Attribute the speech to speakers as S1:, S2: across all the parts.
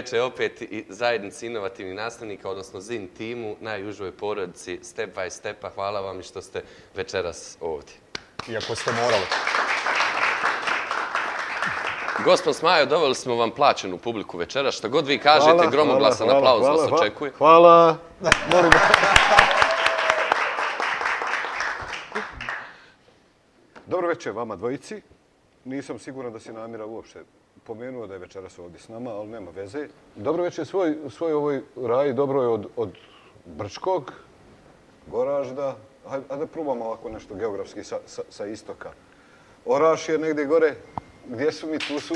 S1: Večer
S2: opet i zajednici inovativnih nastavnika, odnosno ZIN timu, najužoj porodici Step by Stepa. Hvala vam i što ste večeras ovdje.
S1: Iako ste morali.
S2: Gospod Smajo, doveli smo vam plaćenu publiku večera. Što god vi kažete, gromoglasan aplauz vas očekuje.
S3: Hvala. Molim. Dobro večer vama dvojici. Nisam siguran da si namira uopšte pomenuo da je večeras ovdje s nama, ali nema veze. Dobro večer svoj, svoj ovoj raji, dobro je od, od Brčkog, Goražda. Hajde, da probamo ovako nešto geografski sa, sa, sa istoka. Oraš je negdje gore. Gdje su mi? Tu su.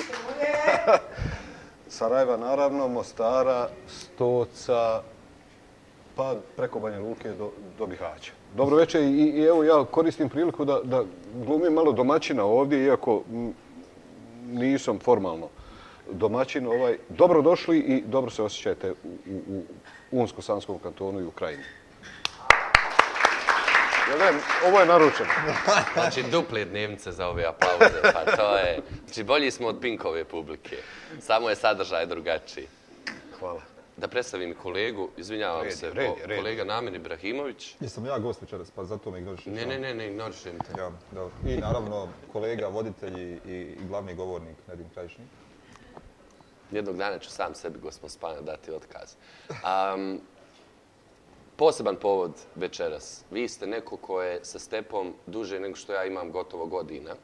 S3: Sarajeva naravno, Mostara, Stoca, pa preko Banja Luke do, do Bihaća. Dobro večer i, i evo ja koristim priliku da, da glumim malo domaćina ovdje, iako nisam formalno domaćin. Ovaj, dobro došli i dobro se osjećajte u, u, u Unsko-Sanskom kantonu i Ukrajini. Ja vem, ovo je naručeno.
S2: Znači, duple dnevnice za ove aplauze, pa to je... Znači, bolji smo od Pinkove publike. Samo je sadržaj drugačiji.
S3: Hvala.
S2: Da predstavim kolegu, izvinjavam
S3: Red,
S2: se,
S3: red,
S2: ko-
S3: red.
S2: kolega Namir Ibrahimović.
S1: Jesam ja gost večeras, pa zato me ignorišeš.
S2: Ne, ne, ne, ne, ignorišem te.
S1: Ja, dobro. I naravno kolega, voditelj i, i, i glavni govornik Nedim Krajišnik.
S2: Jednog dana ću sam sebi, gospod Spana, dati otkaz. Um, poseban povod večeras. Vi ste neko ko je sa stepom duže nego što ja imam gotovo godina.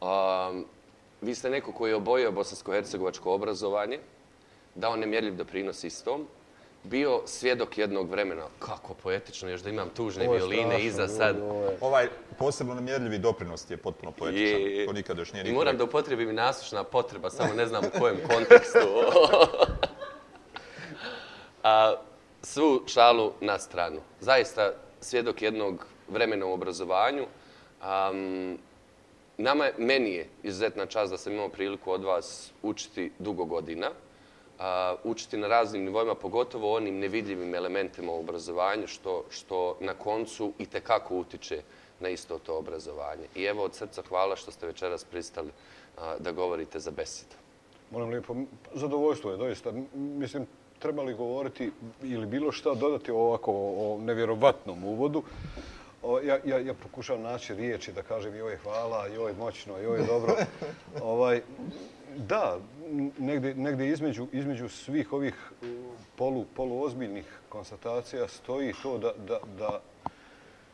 S2: Um, vi ste neko koji je obojio bosansko-hercegovačko obrazovanje, dao nemjerljiv doprinos istom, bio svjedok jednog vremena. Kako poetično, još da imam tužne
S3: Ovo
S2: violine
S3: strašno,
S2: iza sad.
S3: ovo je-
S1: Ovaj posebno namjerljivi doprinos je potpuno poetičan.
S2: Je.
S1: To nikad još nije
S2: I
S1: niko
S2: moram da upotrebim i nasušna potreba, samo ne znam u kojem kontekstu. A, svu šalu na stranu. Zaista svjedok jednog vremena u obrazovanju. Um, nama je, meni je izuzetna čast da sam imao priliku od vas učiti dugo godina. A, učiti na raznim nivoima, pogotovo onim nevidljivim elementima u obrazovanju, što, što na koncu i tekako utiče na isto to obrazovanje. I evo od srca hvala što ste večeras pristali a, da govorite za besedu.
S3: Moram lijepo, zadovoljstvo je doista. Mislim, trebali govoriti ili bilo šta dodati ovako o nevjerovatnom uvodu. O, ja, ja, ja pokušavam naći riječi da kažem joj hvala, joj moćno, joj dobro. ovaj, da, n- negdje, negdje između, između svih ovih uh, polu, poluozbiljnih konstatacija stoji to da, da, da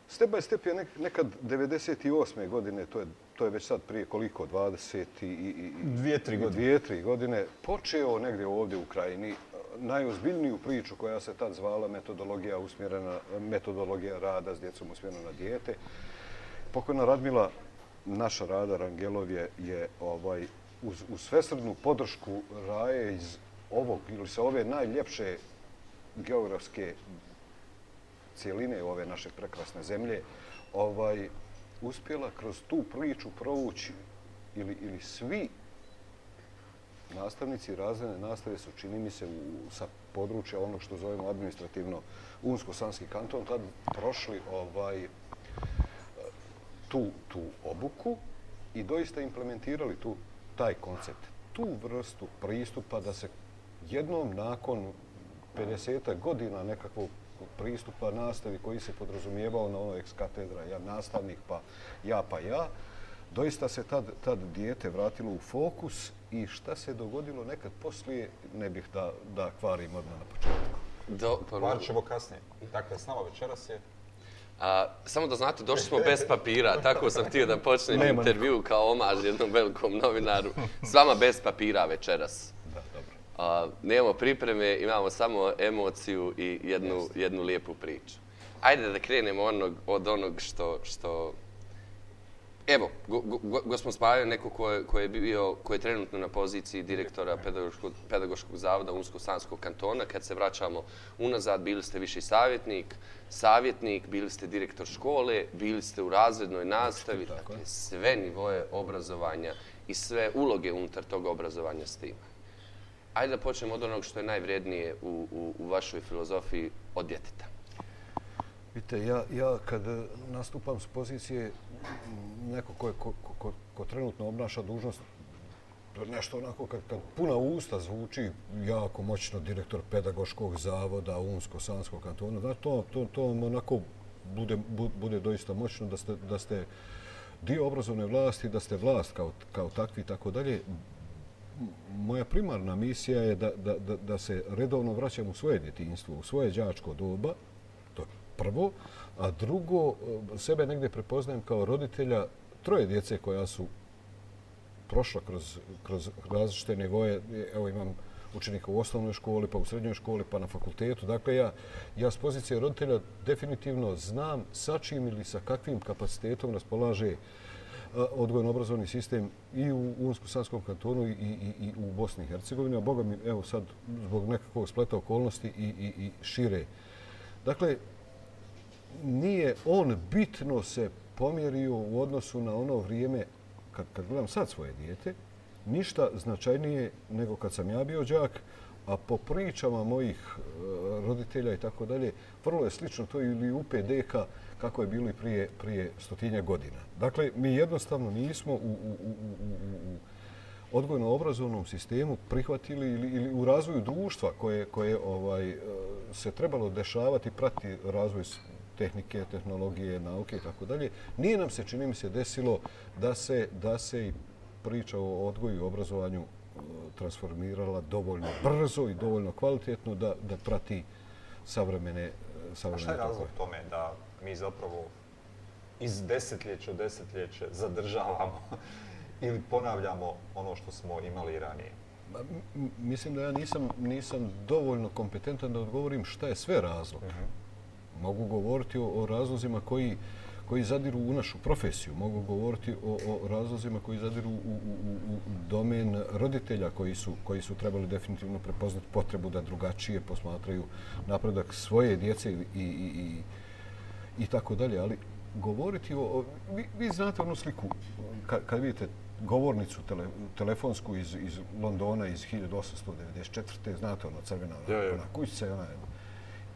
S3: Step by step je nek, nekad 98. godine, to je, to je već sad prije koliko, 20 i, i,
S1: Dvije, tri godine.
S3: Dvije, tri godine. Počeo negdje ovdje u Ukrajini najozbiljniju priču koja se tad zvala metodologija usmjerena, metodologija rada s djecom usmjerena na dijete. Pokojna Radmila, naša Rada Rangelov je, je ovaj, uz, uz svesrednu podršku Raje iz ovog ili sa ove najljepše geografske cijeline ove naše prekrasne zemlje, ovaj, uspjela kroz tu priču provući ili, ili svi nastavnici razredne nastave su, čini mi se, u, sa područja onog što zovemo administrativno Unsko-Sanski kanton, tad prošli ovaj, tu, tu obuku i doista implementirali tu, taj koncept, tu vrstu pristupa da se jednom nakon 50 godina nekakvog pristupa nastavi koji se podrazumijevao na ono ex katedra, ja nastavnik pa ja pa ja, doista se tad, tad dijete vratilo u fokus i šta se dogodilo nekad poslije, ne bih da, da kvarim odmah na početku.
S2: Do, pa,
S1: Kvarit ćemo kasnije. Dakle, s nama večeras je
S2: A, samo da znate, došli smo bez papira, tako sam htio da počnem
S3: Nema
S2: intervju kao omaž jednom velikom novinaru. S vama bez papira večeras.
S3: Da, dobro.
S2: A, nemamo pripreme, imamo samo emociju i jednu, jednu lijepu priču. Ajde da krenemo onog, od onog što, što Evo, go, go, go, gospod Spajo je neko ko je, ko je bio, ko je trenutno na poziciji direktora pedagoškog, pedagoškog zavoda Unsko-Sanskog kantona. Kad se vraćamo unazad, bili ste viši savjetnik, savjetnik, bili ste direktor škole, bili ste u razrednoj nastavi, dakle sve nivoje obrazovanja i sve uloge unutar toga obrazovanja ste imali. Ajde da počnemo od onog što je najvrednije u, u, u vašoj filozofiji od djeteta.
S3: Vidite, ja, ja kad nastupam s pozicije neko ko je ko, ko, ko, trenutno obnaša dužnost, to je nešto onako kad, kad puna usta zvuči jako moćno direktor pedagoškog zavoda Unsko-Sanskog kantona, da to, to, to onako bude, bu- bude doista moćno da ste, da ste dio obrazovne vlasti, da ste vlast kao, kao takvi i tako dalje. Moja primarna misija je da, da, da, da se redovno vraćam u svoje djetinjstvo, u svoje đačko doba, to je prvo, a drugo, e, sebe negdje prepoznajem kao roditelja troje djece koja su prošla kroz, kroz različite nivoje. E, evo imam učenika u osnovnoj školi, pa u srednjoj školi, pa na fakultetu. Dakle, ja, ja s pozicije roditelja definitivno znam sa čim ili sa kakvim kapacitetom raspolaže e, odgojno-obrazovni sistem i u Unsko-Sanskom kantonu i, i, i u Bosni i Hercegovini, a boga mi, evo sad, zbog nekakvog spleta okolnosti i, i, i šire. Dakle, nije on bitno se pomjerio u odnosu na ono vrijeme kad, kad gledam sad svoje dijete, ništa značajnije nego kad sam ja bio đak, a po pričama mojih e, roditelja i tako dalje, vrlo je slično to ili u PDK kako je bilo i prije, prije stotinja godina. Dakle, mi jednostavno nismo u, u, u, u, u odgojno-obrazovnom sistemu prihvatili ili, ili u razvoju društva koje, koje ovaj, e, se trebalo dešavati, prati razvoj tehnike, tehnologije, nauke i tako dalje. Nije nam se, čini mi se, desilo da se, da se priča o odgoju i obrazovanju e, transformirala dovoljno brzo i dovoljno kvalitetno da, da prati savremene, e,
S1: A
S3: savremene
S1: šta je razlog tome da mi zapravo iz desetljeća u desetljeće zadržavamo ili ponavljamo ono što smo imali ranije?
S3: Ma, Mislim da ja nisam, nisam dovoljno kompetentan da odgovorim šta je sve razlog. Mogu govoriti o, o razlozima koji, koji zadiru u našu profesiju. Mogu govoriti o, o razlozima koji zadiru u, u, u, u domen roditelja koji su, koji su trebali definitivno prepoznati potrebu da drugačije posmatraju napredak svoje djece i, i, i, i tako dalje. Ali govoriti o... o vi, vi znate onu sliku kad, kad vidite govornicu tele, telefonsku iz, iz Londona iz 1894. Znate ono crvena ona,
S2: Ja, ja.
S3: ona kućica i ona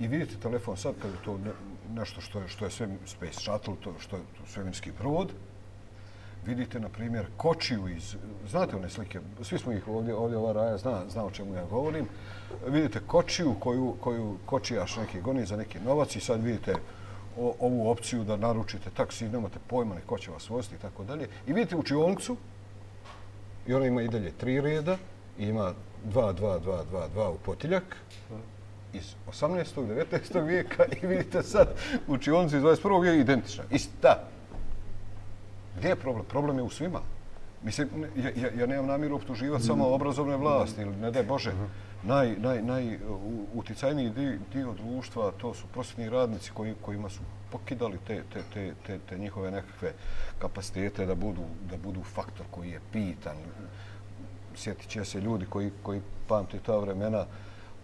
S3: i vidite telefon sad kad je to ne, nešto što je, što je sve Space Shuttle, to što je to svemirski brod, vidite, na primjer, kočiju iz... Znate one slike? Svi smo ih ovdje, ovdje ova raja zna, zna o čemu ja govorim. Vidite kočiju koju, koju kočijaš neki goni za neki novac i sad vidite o, ovu opciju da naručite taksi, nemate pojma ni ko će vas voziti i tako dalje. I vidite učionicu i ona ima i dalje tri reda i ima 2, 2, 2, 2, 2 u potiljak iz 18. 19. vijeka i vidite sad učioncu iz 21. vijeka identična. Ista. Gdje je problem? Problem je u svima. Mislim, ja, ja, ja nemam namjeru optuživati samo obrazovne vlasti ili ne daj Bože. Naj, naj, naj u- uticajniji dio, dio društva to su prosvjetni radnici koji, kojima su pokidali te, te, te, te, te njihove nekakve kapacitete da budu, da budu faktor koji je pitan. Sjetit će se ljudi koji, koji pamte ta vremena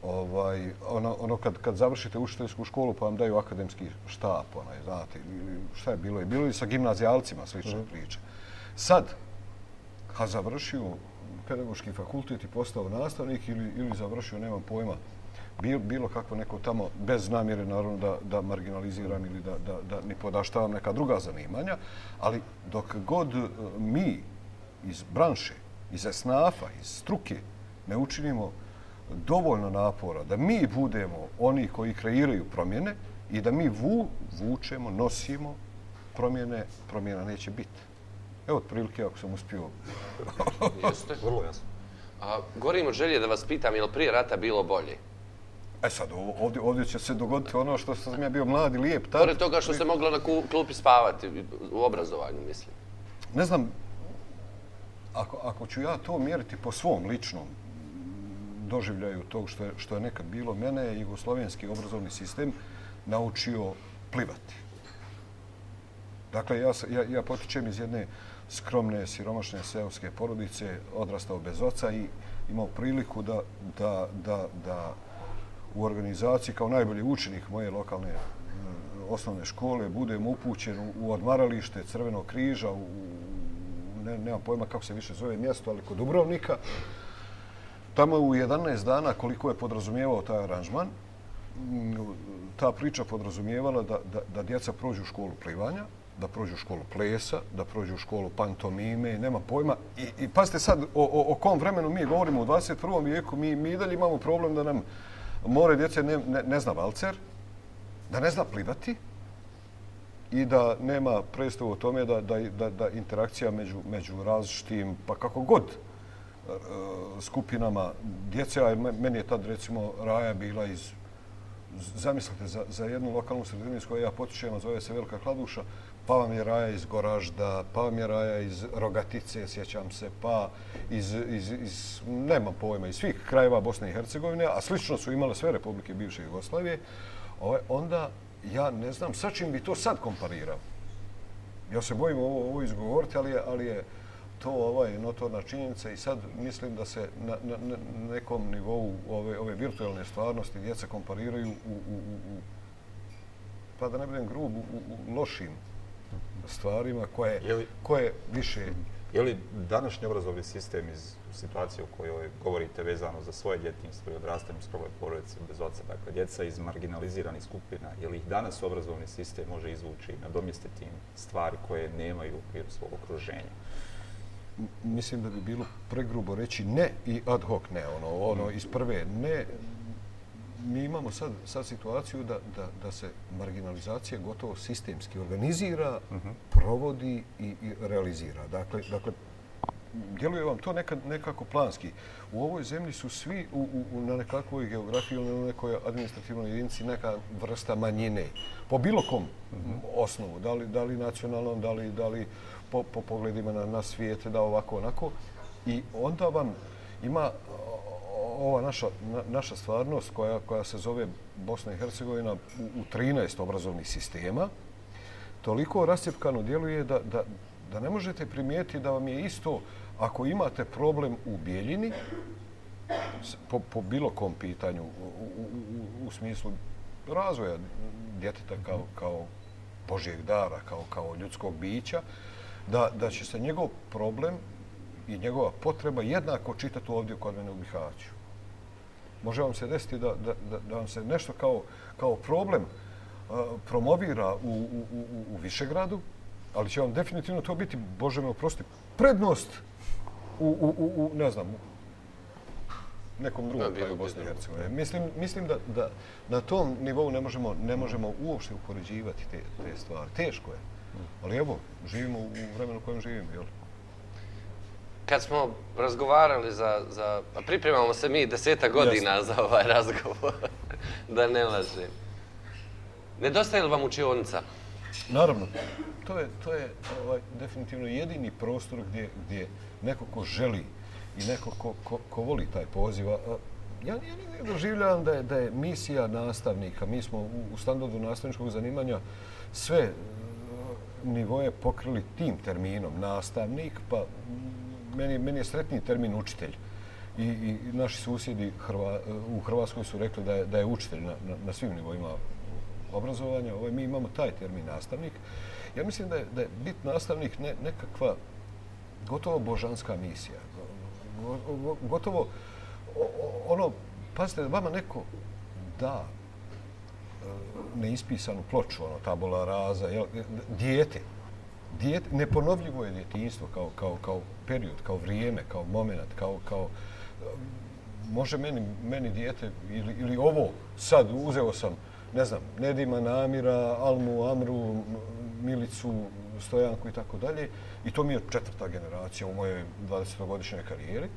S3: ovaj, ono, ono kad, kad završite učiteljsku školu pa vam daju akademski štap, onaj, znate, ili šta je bilo? Je bilo i sa gimnazijalcima slična priča. Sad, ha završio pedagoški fakultet i postao nastavnik ili, ili završio, nemam pojma, bilo, bilo kako neko tamo, bez namjere naravno da, da marginaliziram ili da, da, da ni podaštavam neka druga zanimanja, ali dok god e, mi iz branše, iz esnafa, iz struke ne učinimo dovoljno napora da mi budemo oni koji kreiraju promjene i da mi vu, vučemo, nosimo promjene, promjena neće biti. Evo, otprilike, ako sam uspio
S2: Jeste.
S1: Vrlo jasno.
S2: A, govorim od želje da vas pitam, je li prije rata bilo bolje?
S3: E sad, ovdje, ovdje će se dogoditi ono što sam ja bio mlad i lijep tad.
S2: Pored toga što se moglo na klupi spavati, u obrazovanju, mislim.
S3: Ne znam, ako, ako ću ja to mjeriti po svom ličnom doživljaju tog što je, što je nekad bilo, mene je jugoslovenski obrazovni sistem naučio plivati. Dakle, ja, ja, ja potičem iz jedne skromne, siromašne seoske porodice, odrastao bez oca i imao priliku da, da, da, da u organizaciji kao najbolji učenik moje lokalne e, osnovne škole budem upućen u, odmaralište Crvenog križa, u, u- ne, nemam pojma kako se više zove mjesto, ali kod Dubrovnika. Tamo u 11 dana koliko je podrazumijevao taj aranžman, ta priča podrazumijevala da, da, da djeca prođu školu plivanja, da prođu školu plesa, da prođu školu pantomime, nema pojma. I, i pazite sad, o, o, o kom vremenu mi govorimo u 21. vijeku, mi, mi dalje imamo problem da nam more djece ne, ne, ne zna valcer, da ne zna plivati i da nema predstavu o tome da, da, da, da interakcija među, među različitim, pa kako god, Eh, skupinama djece, a meni je tad recimo Raja bila iz zamislite, za, za jednu lokalnu sredinu iz koje ja potičem, zove se Velika Kladuša, pa vam je Raja iz Goražda, pa vam je Raja iz Rogatice, sjećam se, pa iz, iz, iz nema pojma, iz svih krajeva Bosne i Hercegovine, a slično su imale sve republike bivše Jugoslavije, ovaj, onda ja ne znam sa čim bi to sad komparirao. Ja se bojim ovo, ovo izgovoriti, ali je, ali je to ovaj notorna činjenica i sad mislim da se na, na, na nekom nivou ove, ove virtualne stvarnosti djeca kompariraju u, u, u, u pa da ne budem grub, u, u, lošim stvarima koje, je li, koje više...
S1: Je li današnji obrazovni sistem iz situacije u kojoj govorite vezano za svoje djetinstvo i odrastanje u skrovoj porodici bez oca, dakle, djeca iz marginaliziranih skupina, je li ih danas obrazovni sistem može izvući i nadomjestiti im stvari koje nemaju u okviru svog okruženja?
S3: Mislim da bi bilo pregrubo reći ne i ad hoc ne, ono, ono iz prve ne, mi imamo sad, sad situaciju da, da, da se marginalizacija gotovo sistemski organizira, uh mhm. -huh. provodi i, i realizira. Dakle, dakle djeluje vam to nekad, nekako planski. U ovoj zemlji su svi u, u, na nekakvoj geografiji ili na nekoj administrativnoj jedinici neka vrsta manjine. Po bilo kom uh mhm. -huh. osnovu, da li, da li nacionalnom, da li, da li po, po pogledima na, na svijet, da ovako, onako. I onda vam ima ova naša, na, naša stvarnost koja, koja se zove Bosna i Hercegovina u, u 13 obrazovnih sistema, toliko rascepkano djeluje da, da, da ne možete primijeti da vam je isto ako imate problem u Bijeljini, po, po bilo kom pitanju, u, u, u, u smislu razvoja djeteta kao, kao Božijeg dara, kao, kao ljudskog bića, da, da će se njegov problem i njegova potreba jednako čitati ovdje kod mene u Bihaću može vam se desiti da, da, da, da vam se nešto kao, kao problem uh, promovira u, u, u, u Višegradu, ali će vam definitivno to biti, Bože me oprosti, prednost u, u, u, u ne znam, nekom drugom kraju Bosne i Hercegovine. Mislim, mislim da, da na tom nivou ne možemo, ne možemo uopšte upoređivati te, te stvari. Teško je. Ali evo, živimo u vremenu u kojem živimo, jel?
S2: kad smo razgovarali za, za pa pripremamo se mi deseta godina Jasne. za ovaj razgovor, da ne lažem. Nedostaje li vam učionica?
S3: Naravno. To je, to je ovaj, definitivno jedini prostor gdje, gdje neko ko želi i neko ko, ko, ko voli taj poziv. Ja, ja ne doživljavam da je, da je misija nastavnika. Mi smo u, u standardu nastavničkog zanimanja sve nivoje pokrili tim terminom nastavnik, pa meni, meni je sretniji termin učitelj. I, i naši susjedi Hrva, u Hrvatskoj su rekli da je, da je učitelj na, na, na svim nivoima obrazovanja. Ovaj, mi imamo taj termin nastavnik. Ja mislim da je, da je bit nastavnik ne, nekakva gotovo božanska misija. Gotovo ono, pazite, vama neko da neispisanu ploču, ono, tabula raza, jel, dijete, Dijete, neponovljivo je djetinstvo kao, kao, kao period, kao vrijeme, kao moment, kao, kao um, može meni, meni dijete ili, ili ovo sad uzeo sam, ne znam, Nedima, Namira, Almu, Amru, Milicu, Stojanku i tako dalje i to mi je četvrta generacija u mojoj 20-godišnjoj karijeri.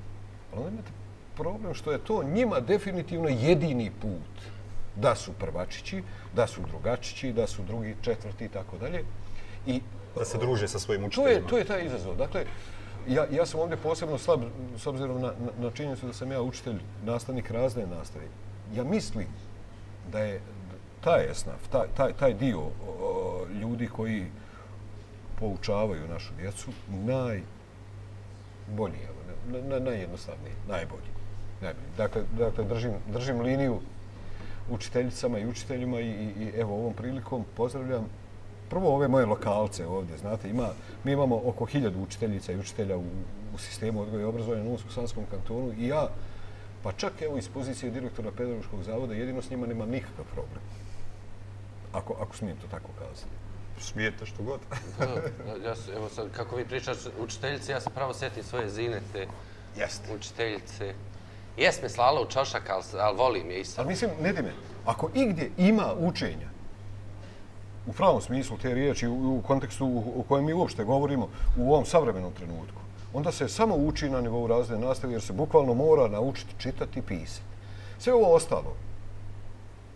S3: Ali onda imate problem što je to njima definitivno jedini put da su prvačići, da su drugačići, da su drugi, četvrti i tako dalje. I
S1: da se druže sa svojim učiteljima.
S3: To je, to je taj izazov. Dakle, ja, ja sam ovdje posebno slab s obzirom na, na, na činjenicu da sam ja učitelj, nastavnik razne nastave. Ja mislim da je taj esnaf, taj, taj, taj dio o, ljudi koji poučavaju našu djecu najbolji, na, na, najjednostavniji, najbolji. najbolji. Dakle, dakle držim, držim liniju učiteljicama i učiteljima i, i, i evo ovom prilikom pozdravljam prvo ove moje lokalce ovdje, znate, ima, mi imamo oko hiljadu učiteljica i učitelja u, u sistemu odgoja i obrazovanja na Unsko-Sanskom kantonu i ja, pa čak evo iz pozicije direktora pedagoškog zavoda, jedino s njima nema nikakav problem. Ako, ako smijem to tako kazati.
S1: Smijete što god.
S2: Da, ja evo sad, kako vi pričaš učiteljice, ja se pravo sjetim svoje zinete
S3: Jeste.
S2: učiteljice. Jes me slala u čošak, ali, ali volim je isto.
S3: Ali mislim, Nedime, ako igdje ima učenja, u pravom smislu te riječi, u, u kontekstu u, u kojem mi uopšte govorimo u ovom savremenom trenutku, onda se samo uči na nivou razne nastave jer se bukvalno mora naučiti čitati i pisati. Sve ovo ostalo,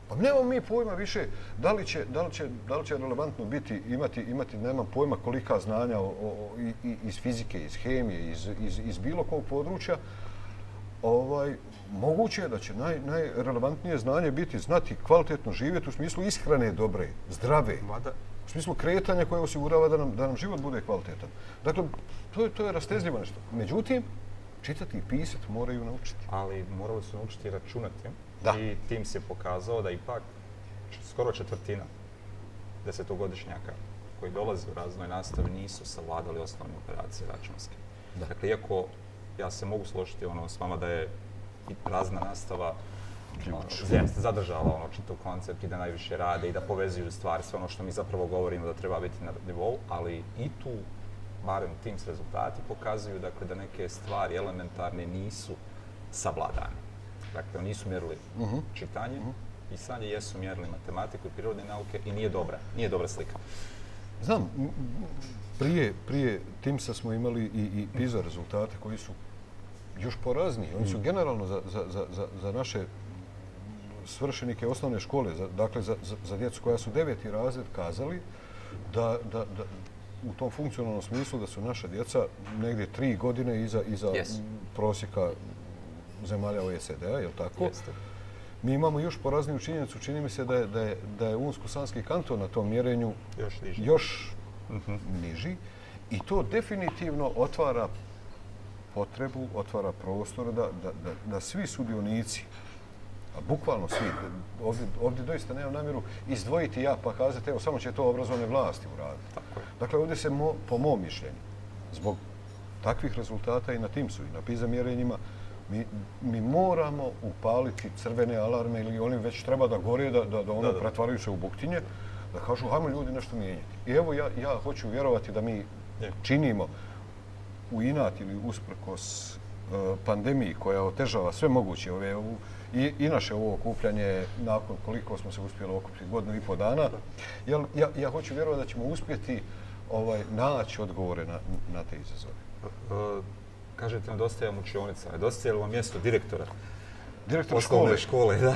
S3: Pa nemamo mi pojma više da li će, da li će, da li će relevantno biti, imati, imati nemam pojma kolika znanja o, o, i, iz fizike, iz hemije, iz, iz, iz bilo kog područja, ovaj, moguće je da će naj, najrelevantnije znanje biti znati kvalitetno živjeti u smislu ishrane dobre, zdrave,
S1: Mada,
S3: u smislu kretanja koje osigurava da nam, da nam život bude kvalitetan. Dakle, to je, to je rastezljivo nešto. Međutim, čitati i pisati moraju naučiti.
S1: ali morali su naučiti računati.
S3: Da.
S1: I tim se pokazao da ipak skoro četvrtina desetogodišnjaka koji dolaze u razvoj nastave nisu savladali osnovne operacije računske.
S3: Da.
S1: Dakle, iako ja se mogu složiti ono s vama da je i razna nastava ono, jeste zadržala ono čitav koncept i da najviše rade i da povezuju stvari, sve ono što mi zapravo govorimo da treba biti na nivou, ali i tu barem Teams rezultati pokazuju dakle, da neke stvari elementarne nisu savladane. Dakle, oni nisu mjerili
S3: Mhm.
S1: čitanje, pisanje, jesu mjerili matematiku i prirodne nauke i nije dobra, nije dobra slika.
S3: Znam, prije, prije Timsa smo imali i, i PISA rezultate koji su još porazniji. Oni su generalno za, za, za, za, naše svršenike osnovne škole, za, dakle za, za, za djecu koja su deveti razred kazali da, da, da u tom funkcionalnom smislu da su naša djeca negdje tri godine iza, iza
S2: Yes.
S3: prosjeka zemalja OECD-a, je li tako?
S1: Jeste.
S3: Mi imamo još porazniju činjenicu, čini mi se da je, da je, da je Unsko-Sanski kanton na tom mjerenju
S1: Još niže.
S3: još niži i to definitivno otvara potrebu, otvara prostor da, da, da, da svi sudionici, a bukvalno svi, ovdje, ovdje doista nemam namjeru izdvojiti ja pa kazati evo samo će to obrazovne vlasti uraditi.
S1: Tako je.
S3: Dakle, ovdje se, mo, po mom mišljenju, zbog takvih rezultata i na Teamsu i na PISA mjerenjima, mi, mi moramo upaliti crvene alarme ili oni već treba da gore, da, da, da ono
S1: Da, da.
S3: pretvaraju se u buktinje, da kažu hajmo ljudi nešto mijenjati. I evo ja, ja hoću vjerovati da mi činimo u inat ili usprkos e, pandemiji koja otežava sve moguće ove u, i, i naše ovo okupljanje nakon koliko smo se uspjeli okupiti godinu i po dana. Jel, ja, ja hoću vjerovati da ćemo uspjeti ovaj, naći odgovore na, na te izazove.
S1: E, kažete, nedostaje vam učionica, nedostaje li vam mjesto direktora
S3: Direktor
S1: osnovne
S3: škole,
S1: škole, da.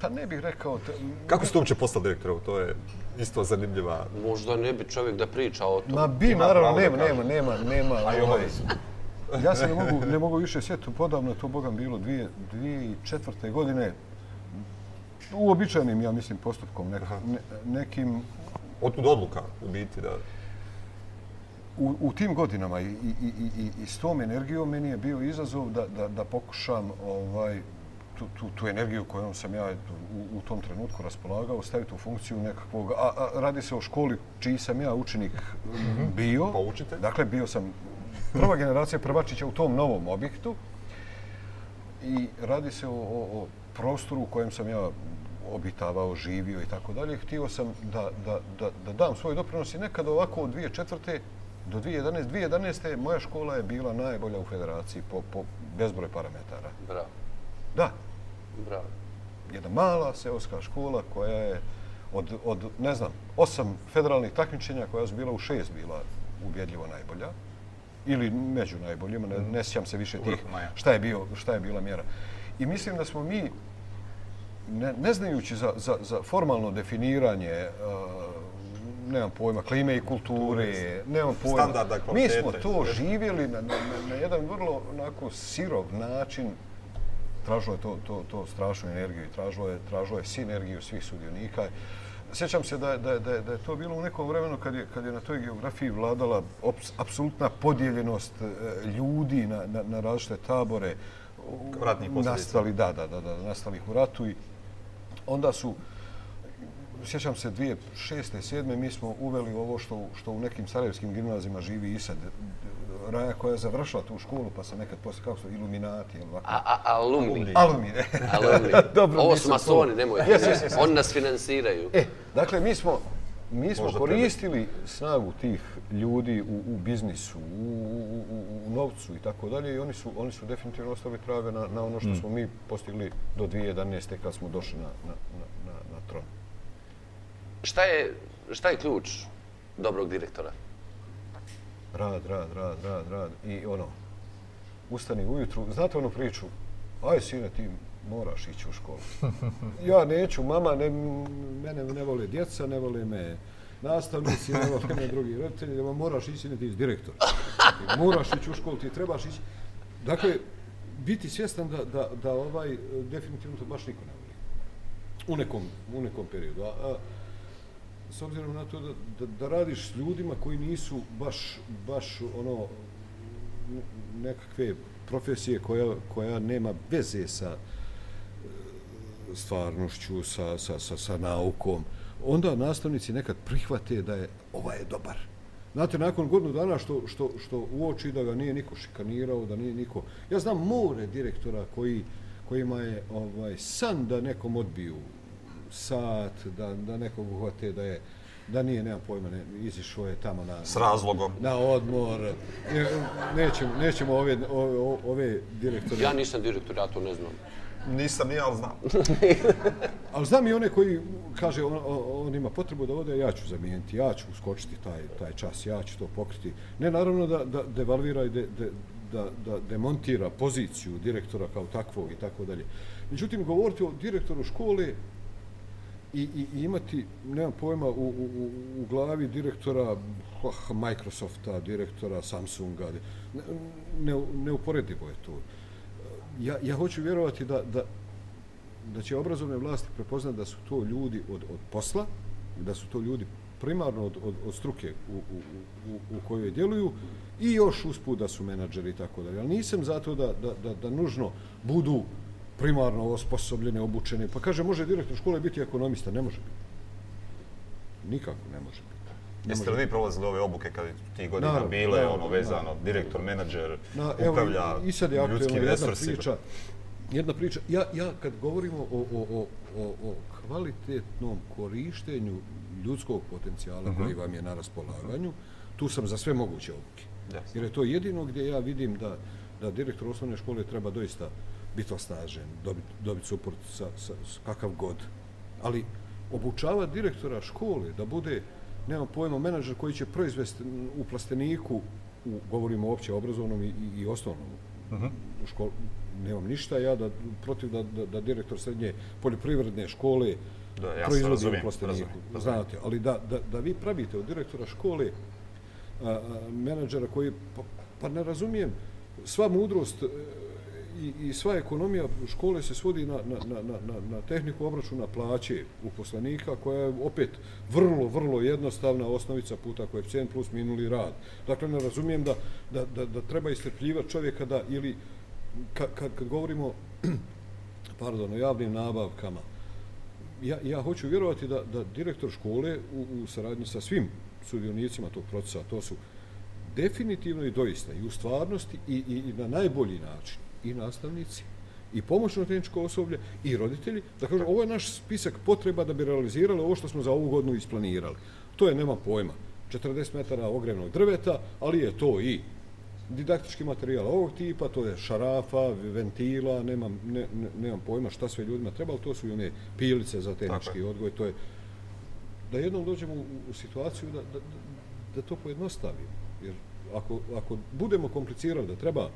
S3: pa ne bih rekao... Te,
S1: Kako ste uopće postali direktorom? To je isto zanimljiva...
S2: Možda ne bi čovjek da priča o tom.
S3: Ma bi,
S1: Ima
S3: naravno, nema, nema, nema, nema.
S1: A i
S3: ovaj,
S1: obavi su.
S3: Ja se ne mogu, ne mogu više sjetiti, podavno je to Bogam bilo dvije, dvije i četvrte godine, uobičajenim, ja mislim, postupkom, nek, ne, nekim,
S1: Otud odluka, u biti, da...
S3: u, u tim godinama i, i, i, i, i s tom energijom meni je bio izazov da, da, da pokušam ovaj, tu, tu, tu energiju kojom sam ja u, u tom trenutku raspolagao staviti u funkciju nekakvog, a, a radi se o školi čiji sam ja učenik bio.
S1: Pa učitelj?
S3: Dakle, bio sam prva generacija prvačića u tom novom objektu i radi se o, o, o prostoru u kojem sam ja obitavao, živio i tako dalje. Htio sam da, da, da, da dam svoj doprinos i nekad ovako od 2004. do 2011. 2011. moja škola je bila najbolja u federaciji po, po bezbroj parametara.
S2: Bravo,
S3: Da,
S2: bravo.
S3: jedna mala seoska škola koja je od, od, ne znam, osam federalnih takmičenja koja su bila u šest bila ubjedljivo najbolja ili među najboljima, ne, ne sjećam se više tih šta je, bio, šta je bila mjera. I mislim da smo mi, ne, ne znajući za, za, za formalno definiranje uh, nemam pojma, klime i kulture, nemam pojma. Mi smo to živjeli na, na, na jedan vrlo onako sirov način, tražilo je to, to, to strašnu energiju i tražilo je, tražilo je sinergiju svih sudionika. Sjećam se da, da, da, da je to bilo u nekom vremenu kad je, kad je na toj geografiji vladala ops- apsolutna podijeljenost e, ljudi na, na, na različite tabore.
S1: Ratnih posljedica.
S3: Nastali, da, da, da, da, nastalih u ratu i onda su sjećam se 2006. 2007. mi smo uveli ovo što, što u nekim sarajevskim gimnazijima živi i sad. Raja koja je završila tu školu, pa sam nekad posle, kako su, iluminati, ili ovako.
S2: A, a, alumni.
S3: Alumni, ne.
S2: Alumni.
S3: Dobro,
S2: Ovo su masoni, nemoj.
S3: Jes, jes, jes.
S2: Oni nas finansiraju.
S3: E, dakle, mi smo mi smo
S1: Možda
S3: koristili snagu tih ljudi u, u biznisu, u, u, u, u novcu i tako dalje i oni su, oni su definitivno ostavili trave na, na ono što smo mi postigli do 2011. kad smo došli na, na, na, na, na tron.
S2: Šta je, šta je ključ dobrog direktora?
S3: Rad, rad, rad, rad, rad i ono, ustani ujutru, znate onu priču, aj sine ti moraš ići u školu. Ja neću, mama, ne, mene ne vole djeca, ne vole me nastavnici, ne vole me drugi roditelji, da moraš ići, ne ti iz direktora. Ti moraš ići u školu, ti trebaš ići. Dakle, biti svjestan da, da, da ovaj, definitivno to baš niko ne voli. U nekom, u nekom periodu. A, a, s obzirom na to da, da, da radiš s ljudima koji nisu baš, baš ono, nekakve profesije koja, koja nema veze sa e, stvarnošću, sa, sa, sa, sa naukom, onda nastavnici nekad prihvate da je ovaj je dobar. Znate, nakon godinu dana što, što, što uoči da ga nije niko šikanirao, da nije niko... Ja znam more direktora koji, kojima je ovaj san da nekom odbiju sat, da, da nekog uhvate da je da nije, nema pojma, ne, izišao je tamo na...
S1: S razlogom.
S3: Na odmor. Ne, nećemo, nećemo ove, ove, ove direktore...
S2: Ja nisam direktor, ja to ne znam.
S1: Nisam ni, ali znam.
S3: Ali znam i one koji kaže on, on ima potrebu da ode, ja ću zamijeniti, ja ću uskočiti taj, taj čas, ja ću to pokriti. Ne, naravno da, da devalvira i de, de, da, da demontira poziciju direktora kao takvog i tako dalje. Međutim, govoriti o direktoru škole i, i, imati, nemam pojma, u, u, u glavi direktora oh, Microsofta, direktora Samsunga, ne, ne, neuporedivo je to. Ja, ja hoću vjerovati da, da, da će obrazovne vlasti prepoznati da su to ljudi od, od posla, da su to ljudi primarno od, od, od struke u, u, u, u kojoj djeluju i još usput da su menadžeri i tako dalje. Ali nisam zato da, da, da, da nužno budu primarno osposobljene, obučene. Pa kaže, može direktor škole biti ekonomista? Ne može biti. Nikako ne može biti.
S1: Ne Jeste li vi prolazili ove obuke kad ti godina naravno, bile, naravno, ono vezano, naravno. direktor, menadžer, Na, upravlja evo, i sad je ljudskim resursima?
S3: Jedna priča, jedna priča. Ja, ja kad govorimo o, o, o, o, o kvalitetnom korištenju ljudskog potencijala uh mhm. -huh. koji vam je na raspolaganju, tu sam za sve moguće obuke. Yes. Jer je to jedino gdje ja vidim da, da direktor osnovne škole treba doista biti osnažen, dobiti dobit suport sa, sa, sa kakav god. Ali obučava direktora škole da bude, nema pojma, menadžer koji će proizvesti u plasteniku, u, govorimo opće obrazovnom i, i, i osnovnom uh mhm. -huh. u školu, nemam ništa ja da protiv da, da, da direktor srednje poljoprivredne škole da, ja proizvodi u plasteniku. Razumijem, Znate, ali da, da, da vi pravite od direktora škole a, a, menadžera koji, pa, pa ne razumijem, sva mudrost i, i sva ekonomija škole se svodi na, na, na, na, na tehniku obračuna plaće uposlenika koja je opet vrlo, vrlo jednostavna osnovica puta koeficijent plus minuli rad. Dakle, ne razumijem da, da, da, da treba istrpljivati čovjeka da ili kad, kad, kad govorimo pardon, o javnim nabavkama, ja, ja hoću vjerovati da, da direktor škole u, u saradnji sa svim sudionicima tog procesa, to su definitivno i doista i u stvarnosti i, i, i na najbolji način i nastavnici, i pomoćno tehničko osoblje, i roditelji, da kažu, ovo je naš spisak potreba da bi realizirali ovo što smo za ovu godinu isplanirali. To je, nema pojma, 40 metara ogrevnog drveta, ali je to i didaktički materijal ovog tipa, to je šarafa, ventila, nemam, ne, ne, nemam pojma šta sve ljudima treba, ali to su i one pilice za tehnički odgoj, to je da jednom dođemo u, u situaciju da, da, da to pojednostavimo. Jer ako, ako budemo komplicirali da treba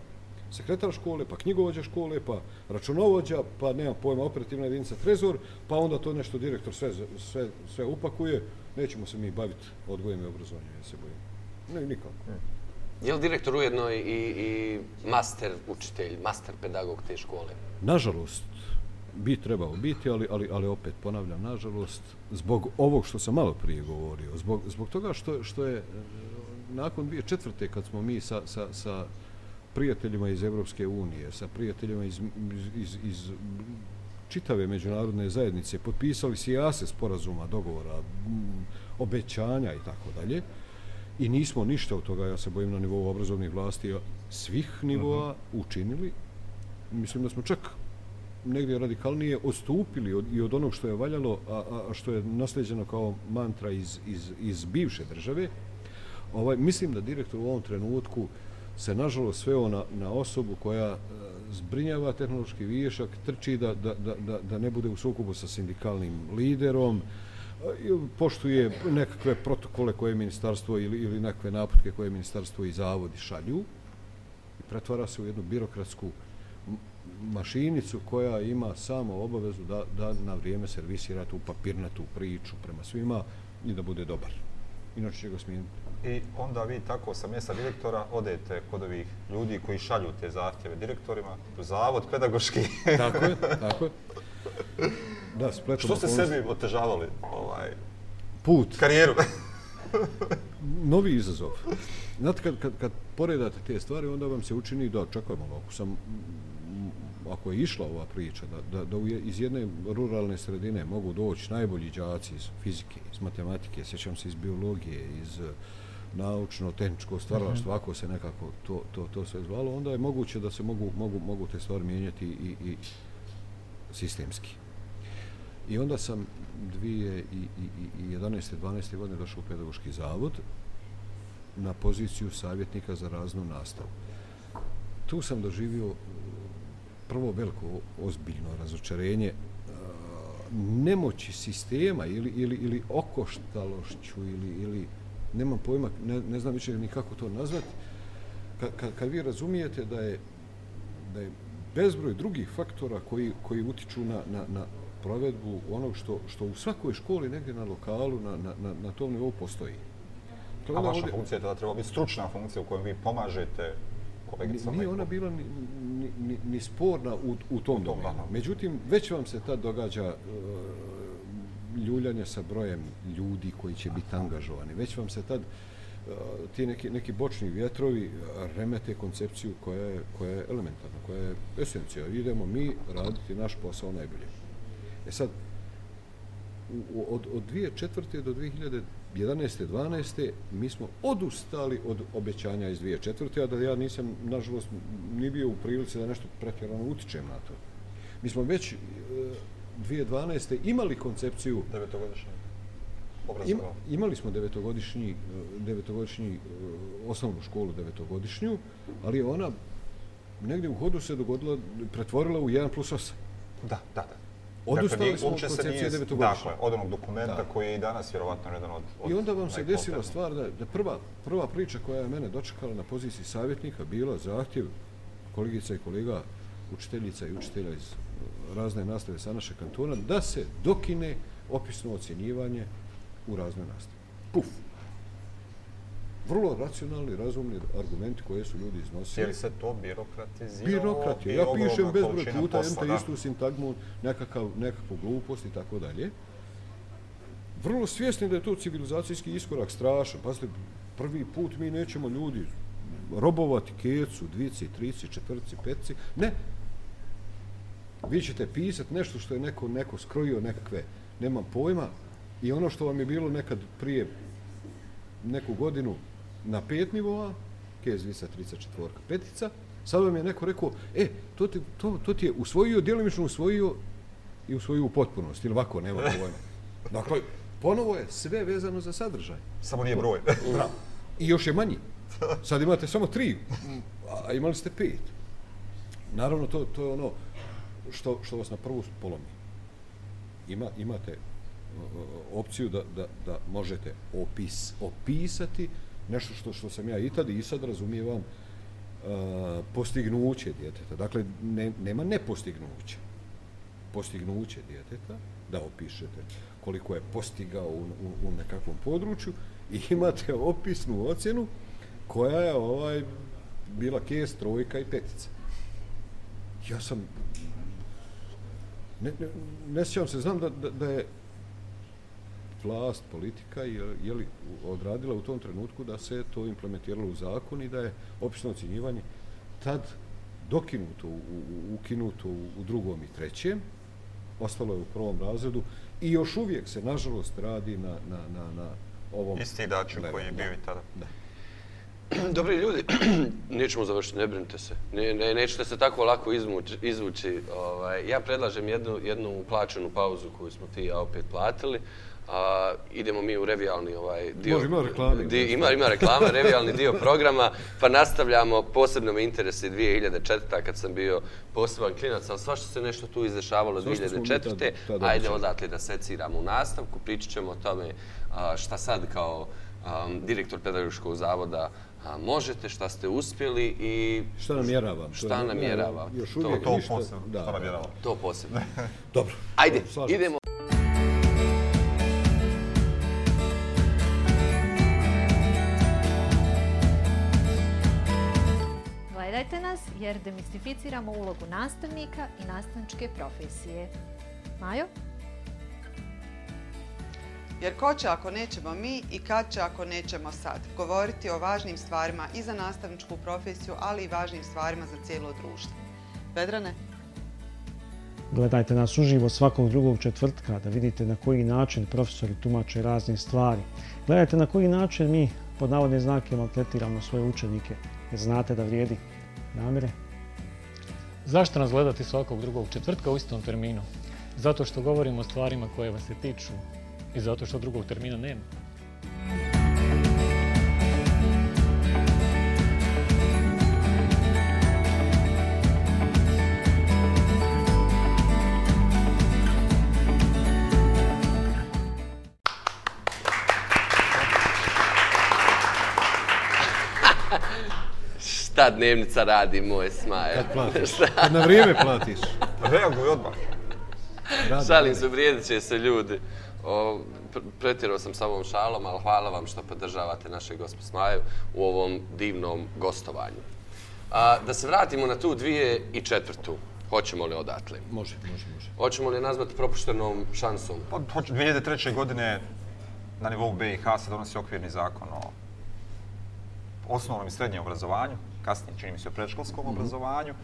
S3: sekretar škole, pa knjigovođa škole, pa računovođa, pa nema pojma operativna jedinica trezor, pa onda to nešto direktor sve, sve, sve upakuje, nećemo se mi baviti odgojem i obrazovanjem, ja se bojim. Ne, nikako.
S2: Je li direktor ujedno i, i master učitelj, master pedagog te škole?
S3: Nažalost, bi trebao biti, ali, ali, ali opet ponavljam, nažalost, zbog ovog što sam malo prije govorio, zbog, zbog toga što, što je nakon dvije četvrte, kad smo mi sa, sa, sa prijateljima iz Evropske unije, sa prijateljima iz, iz, iz čitave međunarodne zajednice, potpisali si jase sporazuma, dogovora, obećanja i tako dalje. I nismo ništa od toga, ja se bojim, na nivou obrazovnih vlasti svih nivoa mhm. učinili. Mislim da smo čak negdje radikalnije odstupili od, i od onog što je valjalo, a, a što je nasljeđeno kao mantra iz, iz, iz bivše države. Ovaj, mislim da direktor u ovom trenutku se nažalost sveo na, na osobu koja e, zbrinjava tehnološki višak, trči da, da, da, da, da ne bude u sukobu sa sindikalnim liderom, e, poštuje nekakve protokole koje ministarstvo ili, ili nekakve naputke koje ministarstvo i zavodi šalju i pretvara se u jednu birokratsku mašinicu koja ima samo obavezu da, da na vrijeme servisira tu papirnatu priču prema svima i da bude dobar. Inače će ga smijeniti.
S1: I onda vi tako sa mjesta direktora odete kod ovih ljudi koji šalju te zahtjeve direktorima u zavod pedagoški.
S3: tako je, tako je. Da, spletom
S1: Što ste sebi otežavali ovaj,
S3: put,
S1: karijeru?
S3: novi izazov. Znate, kad, kad, kad poredate te stvari, onda vam se učini da, čekaj malo, ako sam ako je išla ova priča, da, da, da iz jedne ruralne sredine mogu doći najbolji đaci iz fizike, iz matematike, sjećam se iz biologije, iz uh, naučno-tehničko stvaralaštvo, mm -hmm. ako se nekako to, to, to sve zvalo, onda je moguće da se mogu, mogu, mogu te stvari mijenjati i, i sistemski. I onda sam 2011. 12. godine došao u pedagoški zavod na poziciju savjetnika za raznu nastavu. Tu sam doživio prvo veliko ozbiljno razočarenje nemoći sistema ili, ili, ili okoštalošću ili, ili nemam pojma, ne, ne znam više ni kako to nazvati, kad, kad, kad vi razumijete da je, da je bezbroj drugih faktora koji, koji utiču na, na, na provedbu onog što, što u svakoj školi negdje na lokalu, na, na, na, na tom nivou postoji.
S1: To A vaša ovdje... funkcija je tada treba biti stručna funkcija u kojoj vi pomažete kolegicama?
S3: Nije ona bila ni, ni, ni, ni sporna u, u tom domenu. Međutim, već vam se tad događa uh, ljuljanje sa brojem ljudi koji će biti angažovani. Već vam se tad e, ti neki, neki bočni vjetrovi e, remete koncepciju koja je, koja je elementarna, koja je esencija. Idemo mi raditi naš posao najbolje. E sad, u, od, od 2004. do 2011. 12. mi smo odustali od obećanja iz 2004. a da ja nisam, nažalost, ni bio u prilici da nešto pretjerano utičem na to. Mi smo već e, 2012. imali koncepciju...
S1: Devetogodišnji
S3: Im, imali smo devetogodišnji, devetogodišnji e, osnovnu školu devetogodišnju, ali ona negdje u hodu se dogodila, pretvorila u 1 plus 8.
S1: Da, da, da.
S3: Odustali dakle, smo od koncepcije devetogodišnje.
S1: Dakle, od onog dokumenta da. koji je i danas vjerovatno jedan od... od
S3: I onda vam se desila stvar da, da prva, prva priča koja je mene dočekala na poziciji savjetnika bila zahtjev kolegica i kolega učiteljica i učitelja iz razne nastave sa naše kantona, da se dokine opisno ocjenjivanje u razne nastave. Puf! Vrlo racionalni, razumni argumenti koje su ljudi iznosili.
S1: Je li se to birokratiziralo?
S3: Birokratije. Ja pišem bezbroj puta, ente istu sintagmu, nekakav, nekakvu glupost i tako dalje. Vrlo svjesni da je to civilizacijski iskorak strašan. Pazite, prvi put mi nećemo ljudi robovati kecu, dvici, trici, četvrci, petci. Ne, vi ćete pisati nešto što je neko, neko skrojio nekakve, nemam pojma, i ono što vam je bilo nekad prije neku godinu na pet nivoa, kez visa 34 petica, sad vam je neko rekao, e, to ti, to, to ti je usvojio, djelomično usvojio i usvojio u potpunost, ili ovako, nema pojma. Dakle, ponovo je sve vezano za sadržaj.
S1: Samo nije broj.
S3: Bravo. I još je manji. Sad imate samo tri, a imali ste pet. Naravno, to, to je ono, što, što vas na prvu polomi. Ima, imate e, e, opciju da, da, da možete opis, opisati nešto što, što sam ja i tad i sad razumijevam uh, postignuće djeteta. Dakle, ne, nema nepostignuće. Postignuće djeteta, da opišete koliko je postigao u, u, u nekakvom području i imate opisnu ocjenu koja je ovaj bila kes, trojka i petica. Ja sam ne, ne, ne sjećam se, znam da, da, da je vlast, politika je, je li odradila u tom trenutku da se to implementiralo u zakon i da je opisno ocjenjivanje tad dokinuto, u, u, ukinuto u, u drugom i trećem, ostalo je u prvom razredu i još uvijek se, nažalost, radi na, na, na, na ovom...
S1: Isti dačin koji je bio i tada. Da.
S2: Dobri ljudi, nećemo završiti, ne brinite se. Ne, ne, nećete se tako lako izmući, izvući. Ovaj, ja predlažem jednu, jednu plaćenu pauzu koju smo ti ja opet platili. A, idemo mi u revijalni ovaj dio.
S3: Može, ima reklame.
S2: Di, ima, ima reklame, revijalni dio programa, pa nastavljamo. Posebno me interesi 2004. kad sam bio poseban klinac, ali svašta se nešto tu izdešavalo
S3: Zašto smo mi
S2: 2004.
S3: tad- tada
S2: Ajde odatle da seciramo u nastavku, pričat ćemo o tome a, šta sad kao um, direktor pedagoškog zavoda a, možete, šta ste uspjeli i
S3: Šta namjeravam? To
S2: Šta
S3: je-
S2: namjeravam?
S3: Još
S2: To-
S3: uvijek
S1: To
S3: ništa.
S1: posebno,
S3: Da,
S1: što nam je dalo.
S2: to posebno.
S3: Dobro.
S2: Ajde,
S3: Slažem se.
S2: idemo.
S4: Gledajte nas jer demistificiramo ulogu nastavnika i nastavničke profesije. Majo?
S5: Jer ko će ako nećemo mi i kad će ako nećemo sad? Govoriti o važnim stvarima i za nastavničku profesiju, ali i važnim stvarima za cijelo društvo. Vedrane?
S6: Gledajte nas uživo svakog drugog četvrtka da vidite na koji način profesori tumače razne stvari. Gledajte na koji način mi pod navodne znake maltretiramo svoje učenike jer znate da vrijedi namire.
S7: Zašto nas gledati svakog drugog četvrtka u istom terminu? Zato što govorimo o stvarima koje vas se tiču i zato što drugog termina nema.
S2: Šta dnevnica radi, moj smaje?
S3: Kad platiš. Kad na vrijeme platiš.
S1: Reaguj odmah.
S3: Radi,
S2: Šalim se, vrijedit će se ljudi. O, pretjerao sam sa ovom šalom, ali hvala vam što podržavate naše gospo Smaju u ovom divnom gostovanju. A, da se vratimo na tu dvije i četvrtu. Hoćemo li odatle?
S3: Može, može, može.
S2: Hoćemo li nazvati propuštenom šansom?
S1: Hoć- 2003. godine na nivou BiH se donosi okvirni zakon o osnovnom i srednjem obrazovanju, kasnije čini mi se o predškolskom obrazovanju,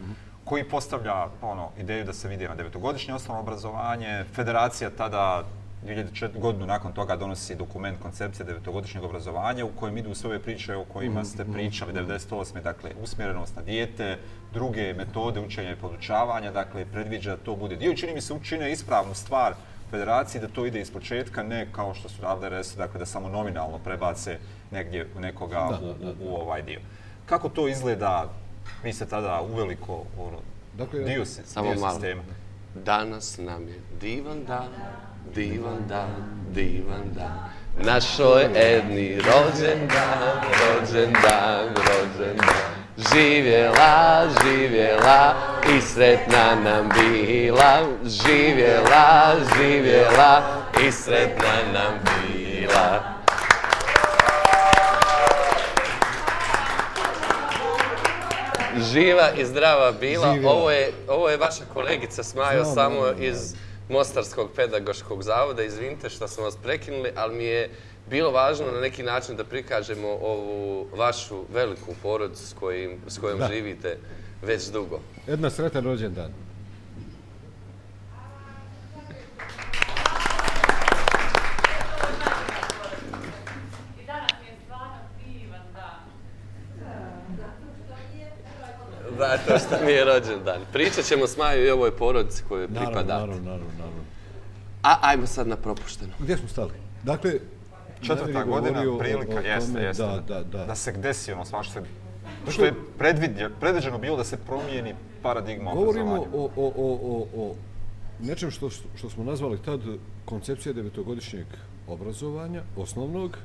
S1: koji postavlja ono, ideju da se vidi na devetogodišnje osnovno obrazovanje. Federacija tada 2004. godinu nakon toga donosi dokument koncepcije devetogodišnjeg obrazovanja u kojem idu sve ove priče o kojima ste pričali 98. Dakle, usmjerenost na dijete, druge metode učenja i podučavanja, dakle, predviđa da to bude dio i čini mi se učine ispravnu stvar federaciji da to ide iz početka, ne kao što su radile RS, dakle da samo nominalno prebace negdje u nekoga
S3: Da,
S1: u,
S3: da, da.
S1: u, u ovaj dio. Kako to izgleda? Vi ste tada uveliko ono,
S3: Dakle,
S1: dio,
S2: Samo
S1: dio
S2: malo.
S1: sistema.
S2: Danas nam je divan dan, divan dan, divan dan. Našoj Edni rođen dan, rođen dan, rođen dan. Živjela, živjela i sretna nam bila. Živjela, živjela i sretna nam bila. Živa i zdrava bila.
S3: Živjela.
S2: Ovo je, ovo je vaša kolegica Smajo, samo iz Mostarskog pedagoškog zavoda. Izvinite što smo vas prekinuli, ali mi je bilo važno na neki način da prikažemo ovu vašu veliku porodicu s, kojim, s kojom
S3: Da.
S2: živite već dugo.
S3: Jedna sretan rođendan.
S2: Zato što mi je rođendan. Pričat ćemo s Majom i ovoj porodici kojoj
S3: Naravno,
S2: pripadate.
S3: naravno, naravno, naravno.
S2: A ajmo sad na propušteno.
S3: Gdje smo stali? Dakle,
S1: Četvrta godina,
S3: govorio o-
S1: prilika,
S3: o
S1: jeste,
S3: tome
S1: jeste.
S3: Da, da, da.
S1: Da se desi ono svašta. Što je predviđeno bilo da se promijeni paradigma
S3: Govorimo
S1: obrazovanja.
S3: o, o, o, o, o nečem što, što smo nazvali tad koncepcija devetogodišnjeg obrazovanja, osnovnog.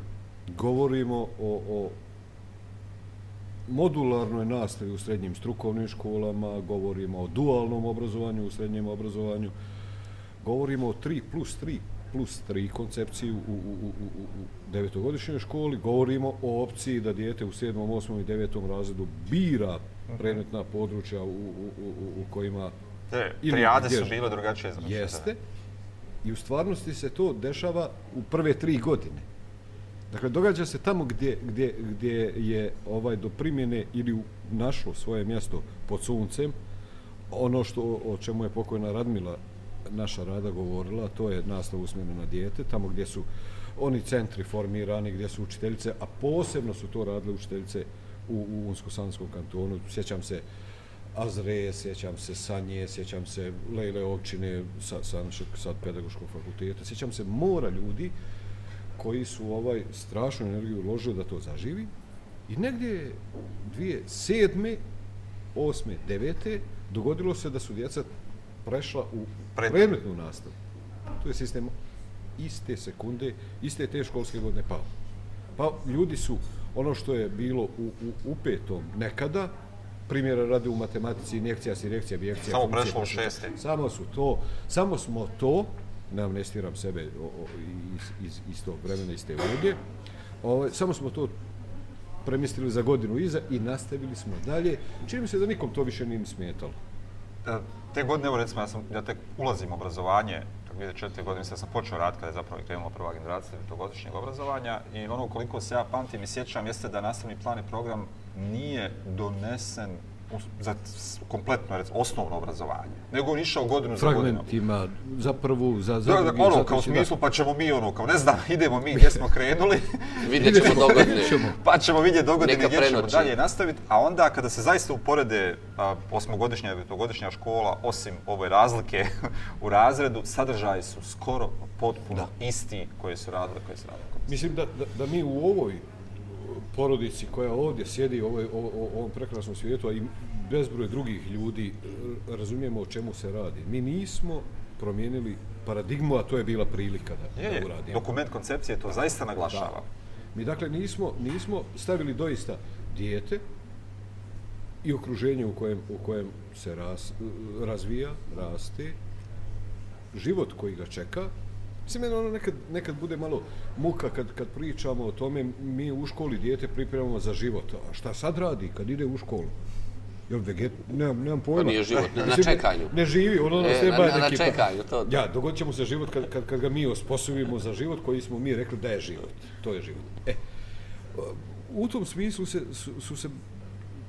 S3: Govorimo o, o modularnoj nastavi u srednjim strukovnim školama, govorimo o dualnom obrazovanju u srednjem obrazovanju, govorimo o 3 plus 3 plus 3 koncepciji u, u, u, u, devetogodišnjoj školi, govorimo o opciji da dijete u 7., 8. i 9. razredu bira predmetna područja u, u, u, u, kojima
S1: Te trijade su bile drugačije zamišljene.
S3: Jeste. I u stvarnosti se to dešava u prve tri godine. Dakle, događa se tamo gdje, gdje, gdje je ovaj do primjene ili u- našlo svoje mjesto pod suncem, ono što, o čemu je pokojna Radmila naša rada govorila, to je nastav usmjerena na dijete, tamo gdje su oni centri formirani, gdje su učiteljice, a posebno su to radile učiteljice u, u Unsko-Sanskom kantonu. Sjećam se Azre, sjećam se Sanje, sjećam se Lejle općine sa, sa sa pedagoškog fakulteta. Sjećam se mora ljudi koji su ovaj strašnu energiju uložili da to zaživi. I negdje dvije sedme, osme, devete, dogodilo se da su djeca prešla u
S1: Pred-
S3: predmetnu nastavu. To je sistem iste sekunde, iste te školske godine pao. Pa ljudi su, ono što je bilo u, u, u petom nekada, primjera rade u matematici, injekcija, sirekcija, bijekcija,
S1: Samo
S3: funkcija,
S1: prešlo u
S3: posljedica.
S1: šeste.
S3: Samo su to, samo smo to, ne amnestiram sebe o, o, iz, iz, iz tog vremena, iz te uloge, ovaj, samo smo to premislili za godinu iza i nastavili smo dalje. Čini mi se da nikom to više nije smetalo.
S1: E, Te godine, evo recimo, ja, sam, ja tek ulazim u obrazovanje, tako 2004. godine, mislim ja sam počeo rad kada je zapravo krenula prva generacija devetogodišnjeg obrazovanja i ono koliko se ja pamtim i sjećam jeste da nastavni plan i program nije donesen za kompletno recimo, osnovno obrazovanje, nego on išao godinu za godinom.
S3: Fragmentima, za prvu, za, za
S1: Da, da,
S3: drugi,
S1: ono, kao u
S3: treći, da.
S1: smislu, pa ćemo mi, ono, kao ne znam, idemo mi gdje smo krenuli,
S2: Vidjet ćemo dogodine.
S1: pa ćemo vidjeti dogodine
S2: Neka
S1: gdje ćemo dalje nastaviti, a onda kada se zaista uporede a, osmogodišnja i devetogodišnja škola, osim ove razlike u razredu, sadržaji su skoro potpuno isti koje su radile, koje su radile. nas.
S3: Mislim da, da, da mi u ovoj porodici koja ovdje sjedi u ovoj, o, o, ovom prekrasnom svijetu, a i bezbroj drugih ljudi, r- razumijemo o čemu se radi. Mi nismo promijenili paradigmu, a to je bila prilika da,
S1: Je,
S3: da uradimo.
S1: dokument koncepcije to zaista naglašava.
S3: Mi dakle nismo, nismo stavili doista dijete i okruženje u kojem, u kojem se ras, razvija, raste, život koji ga čeka. Mislim, meni ono nekad, nekad bude malo muka kad, kad pričamo o tome, mi u školi dijete pripremamo za život. A šta sad radi kad ide u školu? Jel veget... Nemam, nemam pojma.
S2: nije život, na- na čekanju.
S3: Ne živi, ono
S2: E,
S3: nas treba
S2: na- na
S3: pa-
S2: čekanju, to-
S3: Ja, dogodit će mu se život kad, kad, kad ga mi osposobimo za život koji smo mi rekli da je život. To je život. E, u tom smislu se, su, su se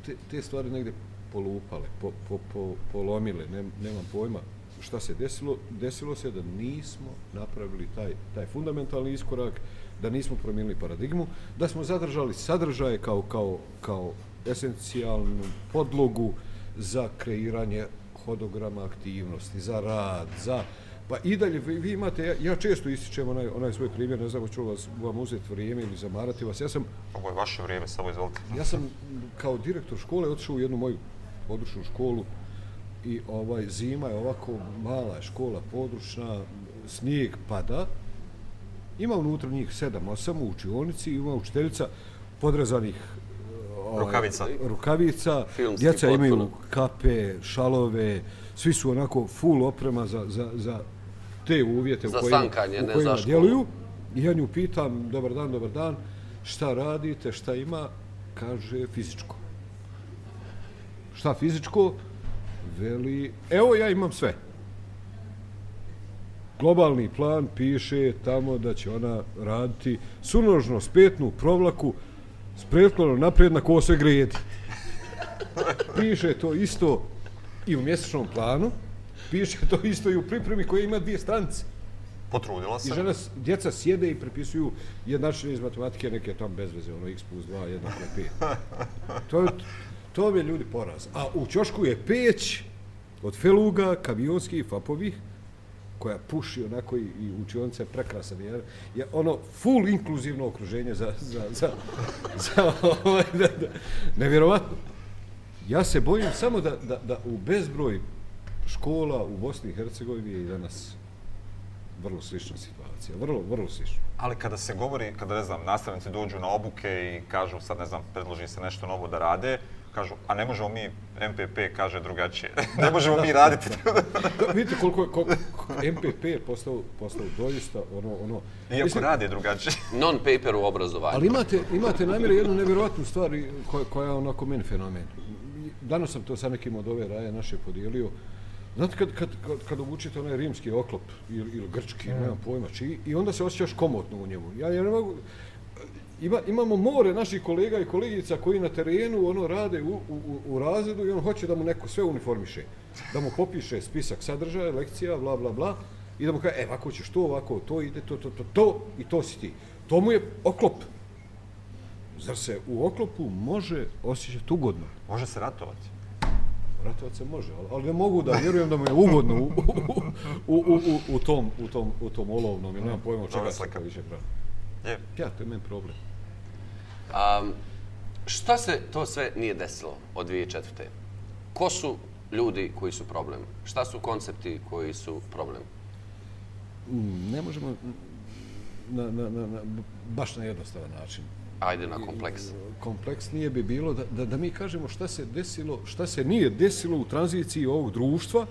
S3: te, te stvari negde polupale, po, po, po, polomile, ne, nemam pojma šta se desilo. Desilo se da nismo napravili taj, taj fundamentalni iskorak, da nismo promijenili paradigmu, da smo zadržali sadržaje kao, kao, kao esencijalnu podlogu za kreiranje hodograma aktivnosti, za rad, za... Pa i dalje, vi, vi imate, ja, ja često ističem onaj, onaj svoj primjer, ne znam hoću vas, vam uzeti vrijeme ili zamarati vas. Ja sam,
S1: Ovo je vaše vrijeme, samo izvolite.
S3: ja sam kao direktor škole otišao u jednu moju područnu školu i ovaj zima je ovako mala škola područna, snijeg pada. Ima unutra njih sedam, osam u učionici, ima učiteljica podrezanih ovaj,
S1: Rukavica.
S3: rukavica,
S2: Filmski
S3: djeca imaju
S2: potpuno.
S3: kape, šalove, svi su onako full oprema za, za, za te uvjete
S2: Za
S3: u kojima,
S2: sankanje,
S3: u
S2: ne
S3: kojima
S2: za školu.
S3: djeluju. I ja nju pitam, dobar dan, dobar dan, šta radite, šta ima? Kaže, fizičko. Šta fizičko? Veli, evo ja imam sve. Globalni plan piše tamo da će ona raditi sunožno spetnu provlaku s pretklonom naprijed na kosoj gredi. Piše to isto i u mjesečnom planu, piše to isto i u pripremi koja ima dvije stranice.
S1: Potrudila
S3: I
S1: se.
S3: žena, s- djeca sjede i prepisuju jednačine iz matematike, neke tam bez veze, ono x plus 2, jednako je 5. To, je- to je ljudi poraz. A u Ćošku je peć od feluga, kamionskih, fapovih, koja puši onako i, i učionice prekrasan. Je, je ono full inkluzivno okruženje za, za, za, za ovaj, da, da, nevjerovatno. Ja se bojim samo da, da, da u bezbroj škola u Bosni i Hercegovini je i danas vrlo slična situacija. Vrlo, vrlo slična.
S1: Ali kada se govori, kada ne znam, nastavnici dođu na obuke i kažu sad ne znam, predloži se nešto novo da rade, kažu, a ne možemo mi, MPP kaže drugačije, ne možemo mi raditi.
S3: Da, vidite koliko, je- koliko, MPP je postao, postao doista ono, ono...
S1: Iako rade drugačije.
S2: Non-paper u obrazovanju.
S3: Ali imate, imate namjere jednu nevjerojatnu stvar koja je onako meni fenomen. Danas sam to sa nekim od ove raje naše podijelio. Znate, kad, kad, kad, kad obučite onaj rimski oklop ili, ili grčki, mm. nemam pojma čiji, i onda se osjećaš komotno u njemu. Ja, ja ne mogu... Ima, imamo more naših kolega i kolegica koji na terenu ono rade u, u, u- u razredu i on hoće da mu neko sve uniformiše. Da mu popiše spisak sadržaja, lekcija, bla, bla, bla. I da mu kaže, e, ovako ćeš to, ovako, to ide, to, to, to, to i to si ti. To mu je oklop. Zar se u oklopu može osjećati ugodno?
S1: Može se ratovati.
S3: Ratovat se može, ali, ali ne mogu da vjerujem da mu je ugodno u, u, u, u, u, tom, u, tom, u tom olovnom, jer nemam pojma čega se to više pravi.
S1: Je.
S3: Ja, to je meni problem.
S2: Um, šta se to sve nije desilo od 2004. Ko su ljudi koji su problem? Šta su koncepti koji su problem?
S3: Mm, Ne možemo na, na, na, na, baš na jednostavan način.
S2: Ajde na kompleks.
S3: kompleksnije bi bilo da, da, da mi kažemo šta se desilo, šta se nije desilo u tranziciji ovog društva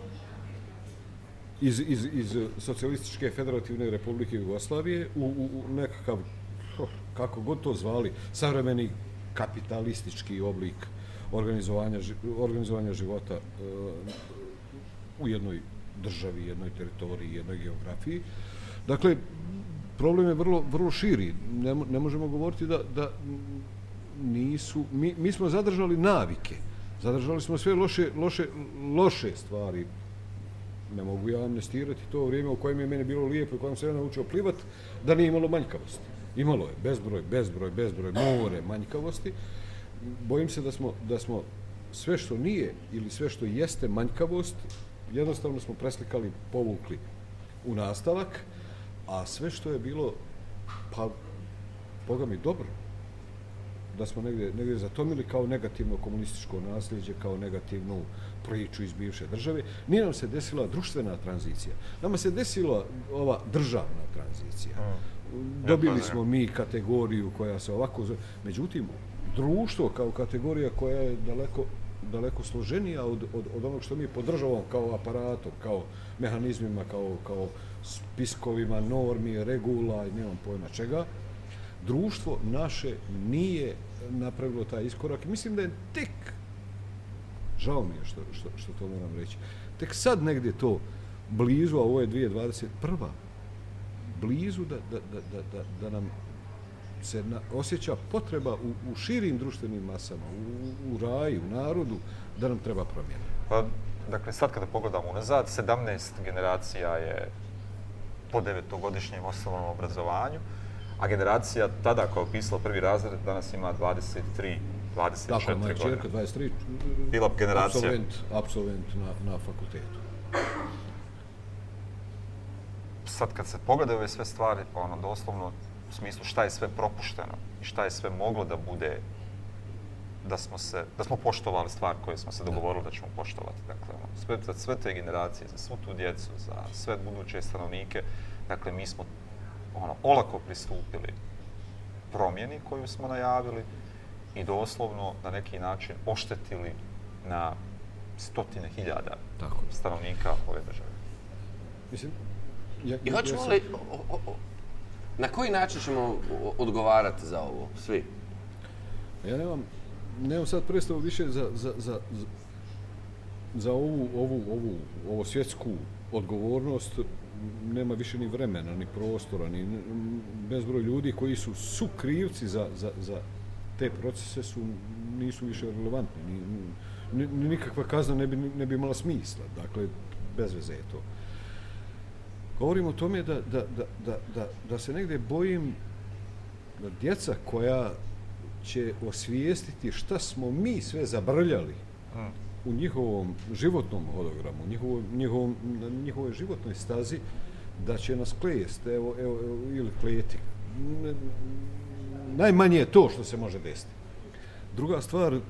S3: iz, iz, iz Socijalističke federativne republike Jugoslavije u, u, u nekakav, kako god to zvali, savremeni kapitalistički oblik organizovanja, organizovanja života e, u jednoj državi, jednoj teritoriji, jednoj geografiji. Dakle, problem je vrlo, vrlo širi. Ne, ne možemo govoriti da, da nisu... Mi, mi smo zadržali navike. Zadržali smo sve loše, loše, loše stvari. Ne mogu ja amnestirati to vrijeme u kojem je mene bilo lijepo i kojem se ja naučio plivat, da nije imalo manjkavosti. Imalo je bezbroj, bezbroj, bezbroj, more manjkavosti. Bojim se da smo, da smo sve što nije ili sve što jeste manjkavost, jednostavno smo preslikali, povukli u nastavak, a sve što je bilo, pa, boga mi, dobro, da smo negdje, negdje zatomili kao negativno komunističko nasljeđe, kao negativnu priču iz bivše države. Nije nam se desila društvena tranzicija. Nama se desila ova državna tranzicija. Mm. Dobili smo mi kategoriju koja se ovako zove. Međutim, društvo kao kategorija koja je daleko daleko složenija od, od, od onog što mi podržavamo kao aparatom, kao mehanizmima, kao, kao spiskovima, normi, regula i nemam pojma čega, društvo naše nije napravilo taj iskorak. I Mislim da je tek, žao mi je što, što, što to moram reći, tek sad negdje to blizu, a ovo je 2021. Blizu da, da, da, da, da, da nam se na, osjeća potreba u, u širim društvenim masama, u, u raju, u narodu, da nam treba promjena.
S1: Pa, dakle, sad kada pogledamo unazad, 17 generacija je po devetogodišnjem osnovnom obrazovanju, a generacija tada koja je upisala prvi razred danas ima 23, 24
S3: Tako, moja
S1: godine.
S3: čerka, 23,
S1: Bila generacija.
S3: absolvent, absolvent na, na fakultetu.
S1: Sad kad se pogledaju ove sve stvari, pa ono doslovno u smislu šta je sve propušteno i šta je sve moglo da bude da smo se da smo poštovali stvar koje smo se dogovorili da ćemo poštovati. Dakle, ono, sve, za sve te generacije, za svu tu djecu, za sve buduće stanovnike, dakle, mi smo ono, olako pristupili promjeni koju smo najavili i doslovno na neki način oštetili na stotine hiljada
S3: Tako
S1: stanovnika ove države.
S3: Mislim, ja,
S2: I hoćemo li, o- o- o- na koji način ćemo odgovarati za ovo, svi?
S3: Ja nemam, nemam sad predstavu više za, za, za, za, ovu, ovu, ovu, ovo svjetsku odgovornost. Nema više ni vremena, ni prostora, ni bezbroj ljudi koji su su krivci za, za, za te procese su nisu više relevantni. Ni, ni, ni nikakva kazna ne bi, ne bi imala smisla. Dakle, bez veze je to. Govorim o tome da, da, da, da, da, da se negdje bojim da djeca koja će osvijestiti šta smo mi sve zabrljali u njihovom životnom hologramu, njihovom, njihovom, na njihovoj životnoj stazi, da će nas klejest, evo, evo, evo ili klejeti. Najmanje je to što se može desiti. Druga stvar,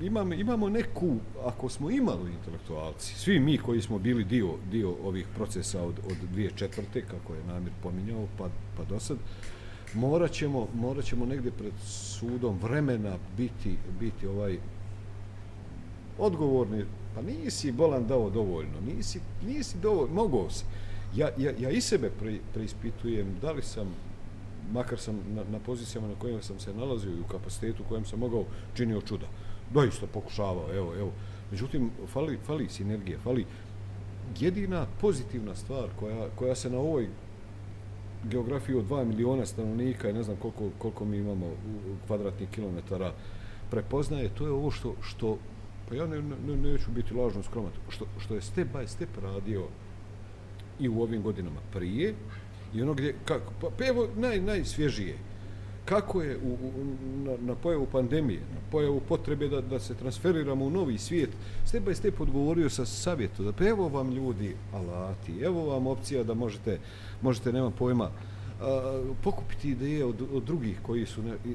S3: imamo, imamo neku, ako smo imali intelektualci, svi mi koji smo bili dio, dio ovih procesa od, od dvije četvrte, kako je Namir pominjao, pa, pa do sad, morat ćemo, morat ćemo negdje pred sudom vremena biti, biti ovaj odgovorni, pa nisi bolan dao dovoljno, nisi, nisi dovoljno, mogao si. Ja, ja, ja i sebe pre, preispitujem da li sam, makar sam na, na pozicijama na kojima sam se nalazio i u kapacitetu u kojem sam mogao, činio čuda. Doista pokušavao, evo, evo. Međutim, fali, fali sinergija, fali jedina pozitivna stvar koja, koja se na ovoj geografiji od 2 miliona stanovnika i ne znam koliko, koliko mi imamo u- kvadratnih kilometara prepoznaje, to je ovo što, što pa ja ne, ne, neću biti lažno skromat, što, što je step by step radio i u ovim godinama prije i ono gdje, kako, pa, pa evo naj, najsvježije, kako je u, u, na, na pojavu pandemije, na pojavu potrebe da, da se transferiramo u novi svijet, step by step odgovorio sa savjetu da pa evo vam ljudi alati, evo vam opcija da možete, možete nema pojma, a, pokupiti ideje od, od drugih koji su ne, i,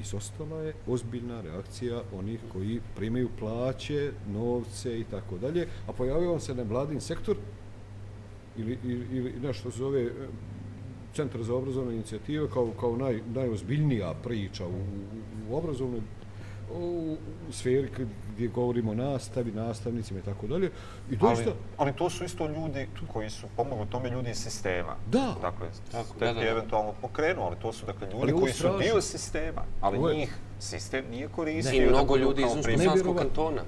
S3: isostala je ozbiljna reakcija onih koji primaju plaće, novce i tako dalje, a pojavio se nevladin sektor ili, ili, ili nešto se zove Centar za obrazovne inicijative kao, kao naj, najozbiljnija priča u, u, u obrazovnoj u, u sferi gdje govorimo o nastavi, nastavnicima i tako dalje. I
S1: doista... ali, ali to su isto ljudi koji su pomogli tome ljudi iz sistema.
S3: Da.
S1: Dakle, tako, da, da, da. eventualno pokrenu, ali to su dakle ljudi koji su dio sistema, ali Ovo njih sistem nije koristio.
S2: Ne, I mnogo ljudi iz Unsko-Sanskog kantona.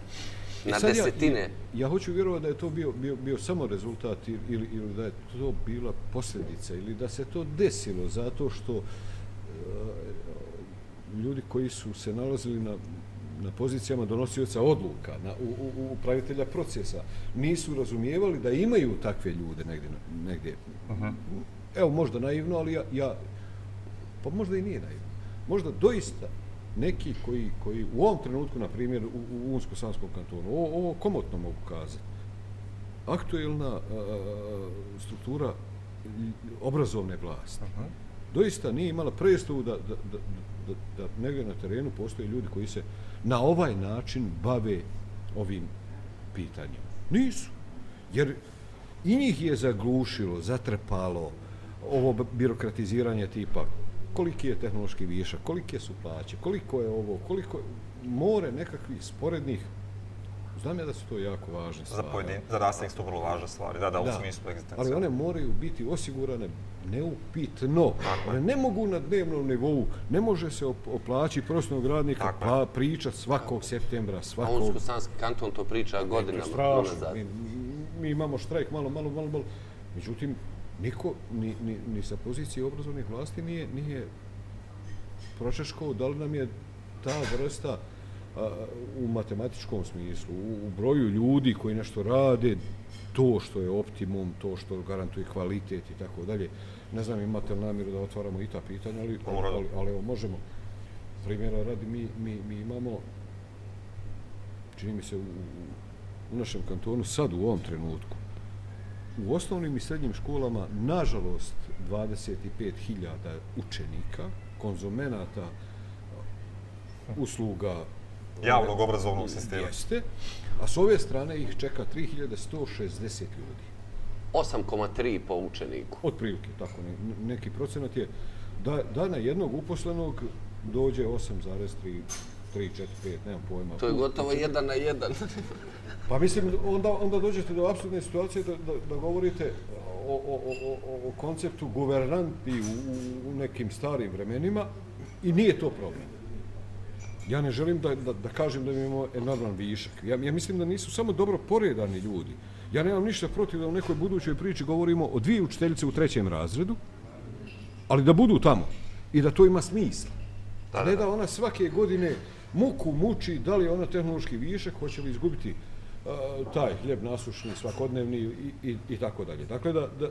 S2: Na desetine.
S3: Ja, ja hoću vjerovati da je to bio, bio, bio samo rezultat ili, ili da je to bila posljedica ili da se to desilo zato što uh, ljudi koji su se nalazili na, na pozicijama donosioca odluka, na, u, u, u upravitelja procesa, nisu razumijevali da imaju takve ljude negdje. negdje. Uh -huh. Evo, možda naivno, ali ja, ja, pa možda i nije naivno. Možda doista neki koji, koji u ovom trenutku, na primjer, u, u Unsko-Sanskom kantonu, ovo, ovo komotno mogu kazati, aktuelna a, struktura obrazovne vlasti, -huh. doista nije imala predstavu da, da, da, da, da negdje na terenu postoje ljudi koji se na ovaj način bave ovim pitanjem. Nisu. Jer i njih je zaglušilo, zatrpalo ovo birokratiziranje tipa koliki je tehnološki višak, kolike su plaće, koliko je ovo, koliko je more nekakvih sporednih Znam ja da su to jako važne stvari.
S1: Za, pojedin, za nastavnik su to vrlo važne stvari, da, da, u smislu egzistencije.
S3: Ali one moraju biti osigurane neupitno. Tako one ne mogu na dnevnom nivou, ne može se o, o plaći prostornog radnika pa pričat svakog septembra, svakog... A
S2: Unsko-Sanski kanton to priča godinama.
S3: Strašno. Mi, mi, imamo štrajk malo, malo, malo, malo. Međutim, niko, ni, ni, ni sa pozicije obrazovnih vlasti nije, nije pročeško da li nam je ta vrsta u matematičkom smislu, u, broju ljudi koji nešto rade, to što je optimum, to što garantuje kvalitet i tako dalje. Ne znam imate li namjeru da otvaramo i ta pitanja, ali, ali, ali, ali evo, možemo. Primjera radi, mi, mi, mi imamo, čini mi se, u, u našem kantonu sad u ovom trenutku, u osnovnim i srednjim školama, nažalost, 25.000 učenika, konzumenata, usluga
S1: javnog obrazovnog sistema.
S3: Jeste. A s ove strane ih čeka 3160 ljudi.
S2: 8,3 po učeniku.
S3: Od prilike, tako ne, neki procenat je da, da na jednog uposlenog dođe 8,3 3, 4, 5, nemam pojma.
S2: To je gotovo jedan na jedan.
S3: pa mislim, onda, onda dođete do apsurdne situacije da, da, da govorite o, o, o, o, o konceptu guvernanti u, u nekim starim vremenima i nije to problem. Ja ne želim da, da, da kažem da imamo enorman višak. Ja, ja mislim da nisu samo dobro poredani ljudi. Ja nemam ništa protiv da u nekoj budućoj priči govorimo o dvije učiteljice u trećem razredu, ali da budu tamo i da to ima smisla. Da, ne da ona svake godine muku muči da li je ona tehnološki višak, hoće li izgubiti uh, taj hljeb nasušni, svakodnevni i, i, i tako dalje. Dakle, da, da,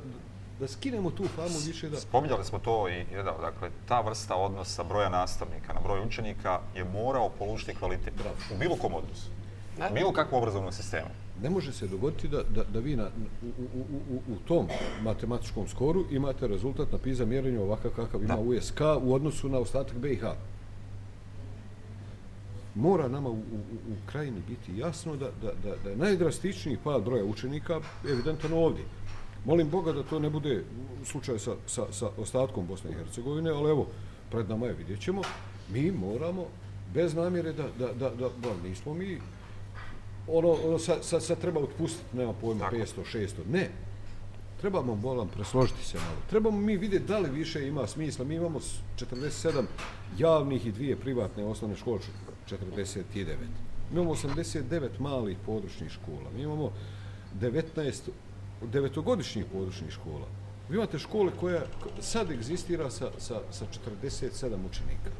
S3: da skinemo tu famu više da...
S1: Spominjali smo to i jedan, dakle, ta vrsta odnosa broja nastavnika na broj učenika je morao polučiti kvalitet Bravo. u bilo kom odnosu. U bilo kakvom obrazovnom sistemu.
S3: Ne može se dogoditi da, da, da vi na, u, u, u, u tom matematičkom skoru imate rezultat na PISA mjerenju ovakav kakav ima da. USK u odnosu na ostatak BiH. Mora nama u, u, u krajini biti jasno da, da, da, da je najdrastičniji pad broja učenika evidentan ovdje. Molim Boga da to ne bude slučaj sa, sa, sa ostatkom Bosne i Hercegovine, ali evo, pred nama je, vidjet ćemo, mi moramo, bez namjere da, da, da, da, da nismo mi, ono, ono sad, sad, sad treba otpustiti, nema pojma, Tako. 500, 600, ne. Trebamo, molam, presložiti se malo. Trebamo mi vidjeti da li više ima smisla. Mi imamo 47 javnih i dvije privatne osnovne škole, 49. Mi imamo 89 malih područnih škola. Mi imamo 19 devetogodišnjih područnih škola. Vi imate škole koja sad egzistira sa, sa, sa 47 učenika.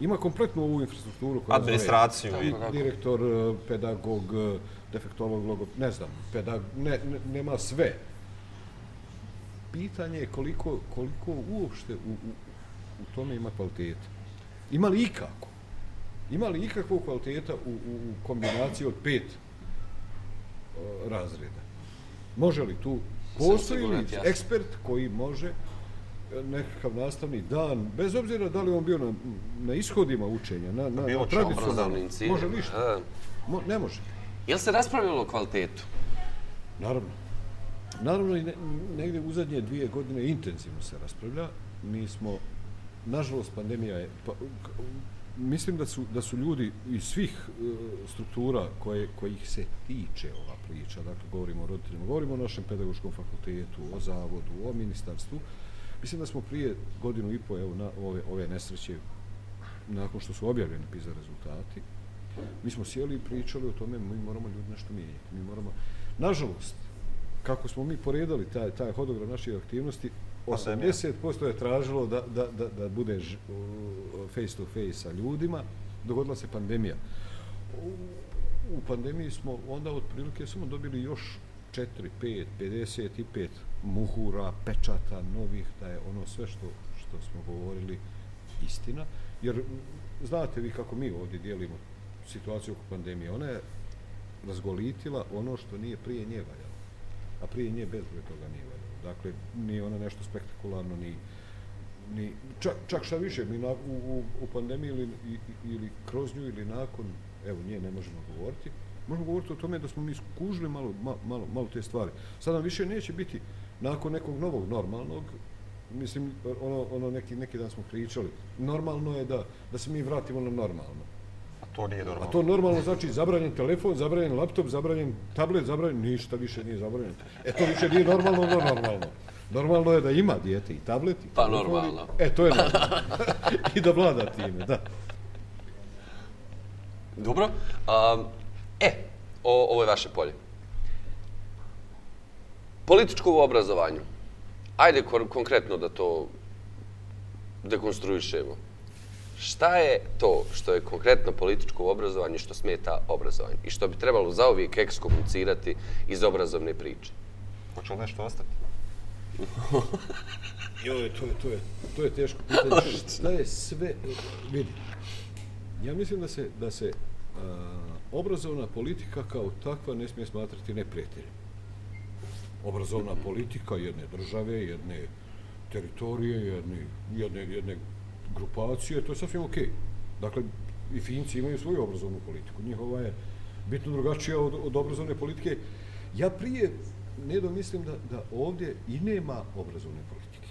S3: Ima kompletnu ovu infrastrukturu.
S1: Koja Administraciju.
S3: Zove, i... Direktor, e, pedagog, e, defektolog, logop, ne znam, pedag, ne, ne, nema sve. Pitanje je koliko, koliko uopšte u, u, u tome ima kvaliteta. Ima li ikako? Ima li ikakvog kvaliteta u, u, u kombinaciji od pet o, razreda? Može li tu, postoji li ekspert koji može e, nekakav nastavni dan, bez obzira da li on bio na, na ishodima učenja, na, na, na
S2: ciljima.
S3: može ništa, Mo, ne može.
S2: Jel se raspravljalo o kvalitetu?
S3: Naravno. Naravno, i ne, negdje u zadnje dvije godine intenzivno se raspravlja. Mi smo, nažalost, pandemija je... Pa, mislim da su, da su ljudi iz svih e, struktura koje, kojih se tiče ova priča, dakle, govorimo o roditeljima, govorimo o našem pedagoškom fakultetu, o zavodu, o ministarstvu, mislim da smo prije godinu i po, evo, na ove, ove nesreće, nakon što su objavljeni PISA rezultati, mi smo sjeli i pričali o tome, mi moramo ljudi nešto mijenjati. Mi moramo, nažalost, kako smo mi poredali taj, taj hodogram naših aktivnosti, 80% je tražilo da, da, da, da bude face to face sa ljudima, dogodila se pandemija. U, u pandemiji smo onda otprilike samo dobili još 4, 5, 55 muhura, pečata novih, da je ono sve što, što smo govorili istina. Jer znate vi kako mi ovdje dijelimo situaciju oko pandemije. Ona je razgolitila ono što nije prije nje valjalo. A prije nje bezbroj toga nije valjalo. Dakle, nije ona nešto spektakularno, ni, ni čak, čak šta više, mi na, u, u, u pandemiji ili, ili kroz nju ili nakon, evo nje ne možemo govoriti, možemo govoriti o tome da smo mi skužili malo, malo, malo te stvari. Sad nam više neće biti nakon nekog novog normalnog, mislim, ono, ono neki, neki dan smo pričali, normalno je da, da se mi vratimo na normalno.
S1: A to nije
S3: A
S1: normalno.
S3: to normalno znači zabranjen telefon, zabranjen laptop, zabranjen tablet, zabranjen, ništa više nije zabranjeno. E to više nije normalno, no normalno. Normalno je da ima dijete i tablet i
S2: Pa
S3: telefon i-
S2: normalno.
S3: E, to je normalno. I da vlada time, da.
S2: Dobro. Um, e, o, ovo je vaše polje. Političko u obrazovanju. Ajde kon- konkretno da to dekonstruišemo. Šta je to što je konkretno političko u obrazovanju što smeta obrazovanju i što bi trebalo zauvijek ekskomunicirati iz obrazovne priče?
S1: Hoće li nešto ostati?
S3: Joj, to je, to je, to je teško pitanje. Šta je sve, vidi, ja mislim da se, da se a, obrazovna politika kao takva ne smije smatrati neprijateljem. Obrazovna politika jedne države, jedne teritorije, jedne, jedne, jedne grupacije, to je sasvim okej. Dakle, i Finci imaju svoju obrazovnu politiku. Njihova je bitno drugačija od, od obrazovne politike. Ja prije ne mislim da, da ovdje i nema obrazovne politike.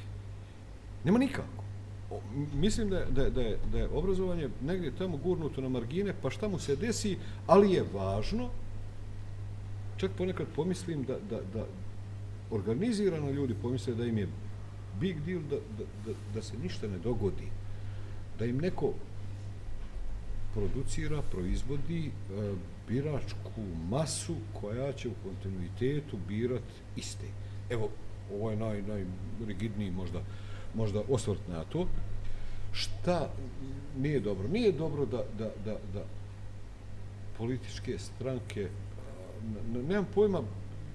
S3: Nema nikako. O, mislim da da, da, je, da je obrazovanje negdje tamo gurnuto na margine, pa šta mu se desi, ali je važno, čak ponekad pomislim da, da, da organizirano ljudi pomisle da im je big deal da, da, da, da se ništa ne dogodi. Da im neko producira, proizvodi e, biračku masu koja će u kontinuitetu birat iste. Evo, ovo je naj, najrigidniji možda, možda osvrt na to. Šta nije dobro? Nije dobro da, da, da, da političke stranke, a, n- nemam pojma,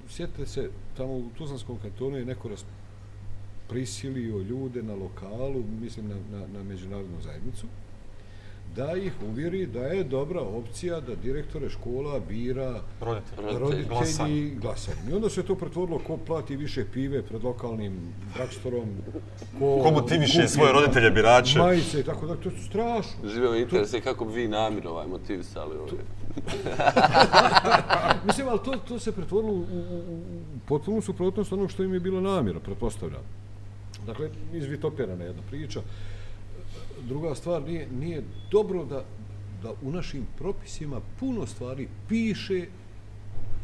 S3: sjetite se, tamo u Tuzlanskom kantonu je neko raspravljeno prisilio ljude na lokalu, mislim na, na, na međunarodnu zajednicu, da ih uvjeri da je dobra opcija da direktore škola bira
S1: Roditelji.
S2: Roditelji.
S1: Glasanje.
S3: I onda se to pretvorilo ko plati više pive pred lokalnim drugstorom, ko
S1: Ko motiviše
S3: kupi
S1: svoje roditelje birače?
S3: Majice i tako da, to je strašno.
S2: Žive me interese kako bi vi namir ovaj motivisali ovdje.
S3: Mislim, ali to, to se pretvorilo u, u, u potpunu suprotnost onog što im je bila namjera, pretpostavljam. Dakle, izvitopirana jedna priča. Druga stvar, nije, nije dobro da, da u našim propisima puno stvari piše,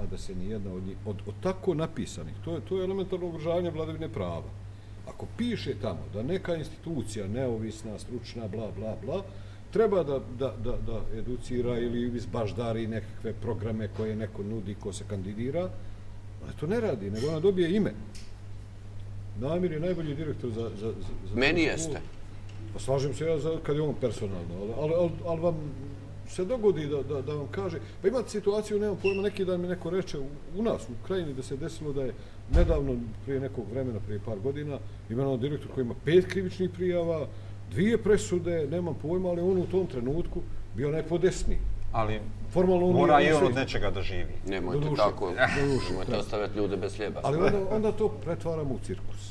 S3: a da se nijedna od njih, od, od tako napisanih, to je, to je elementarno ugrožavanje vladavine prava. Ako piše tamo da neka institucija, neovisna, stručna, bla, bla, bla, treba da, da, da, da educira ili izbaždari nekakve programe koje neko nudi, ko se kandidira, ona to ne radi, nego ona dobije ime. Namir je najbolji direktor za... za, za, za
S2: Meni jeste.
S3: Pa slažem se ja za, kad je on personalno, ali, ali, ali, ali vam se dogodi da, da, da vam kaže, pa imate situaciju, nemam pojma, neki dan mi neko reče u, u nas, u krajini, da se desilo da je nedavno, prije nekog vremena, prije par godina, imenovan direktor koji ima pet krivičnih prijava, dvije presude, nemam pojma, ali on u tom trenutku bio najpodesniji.
S1: Ali
S3: Formalno on
S1: mora i on od nečega da živi.
S2: Nemojte tako, nemojte
S3: da.
S2: ostavljati ljude bez hljeba.
S3: Ali onda, onda to pretvaramo u cirkus.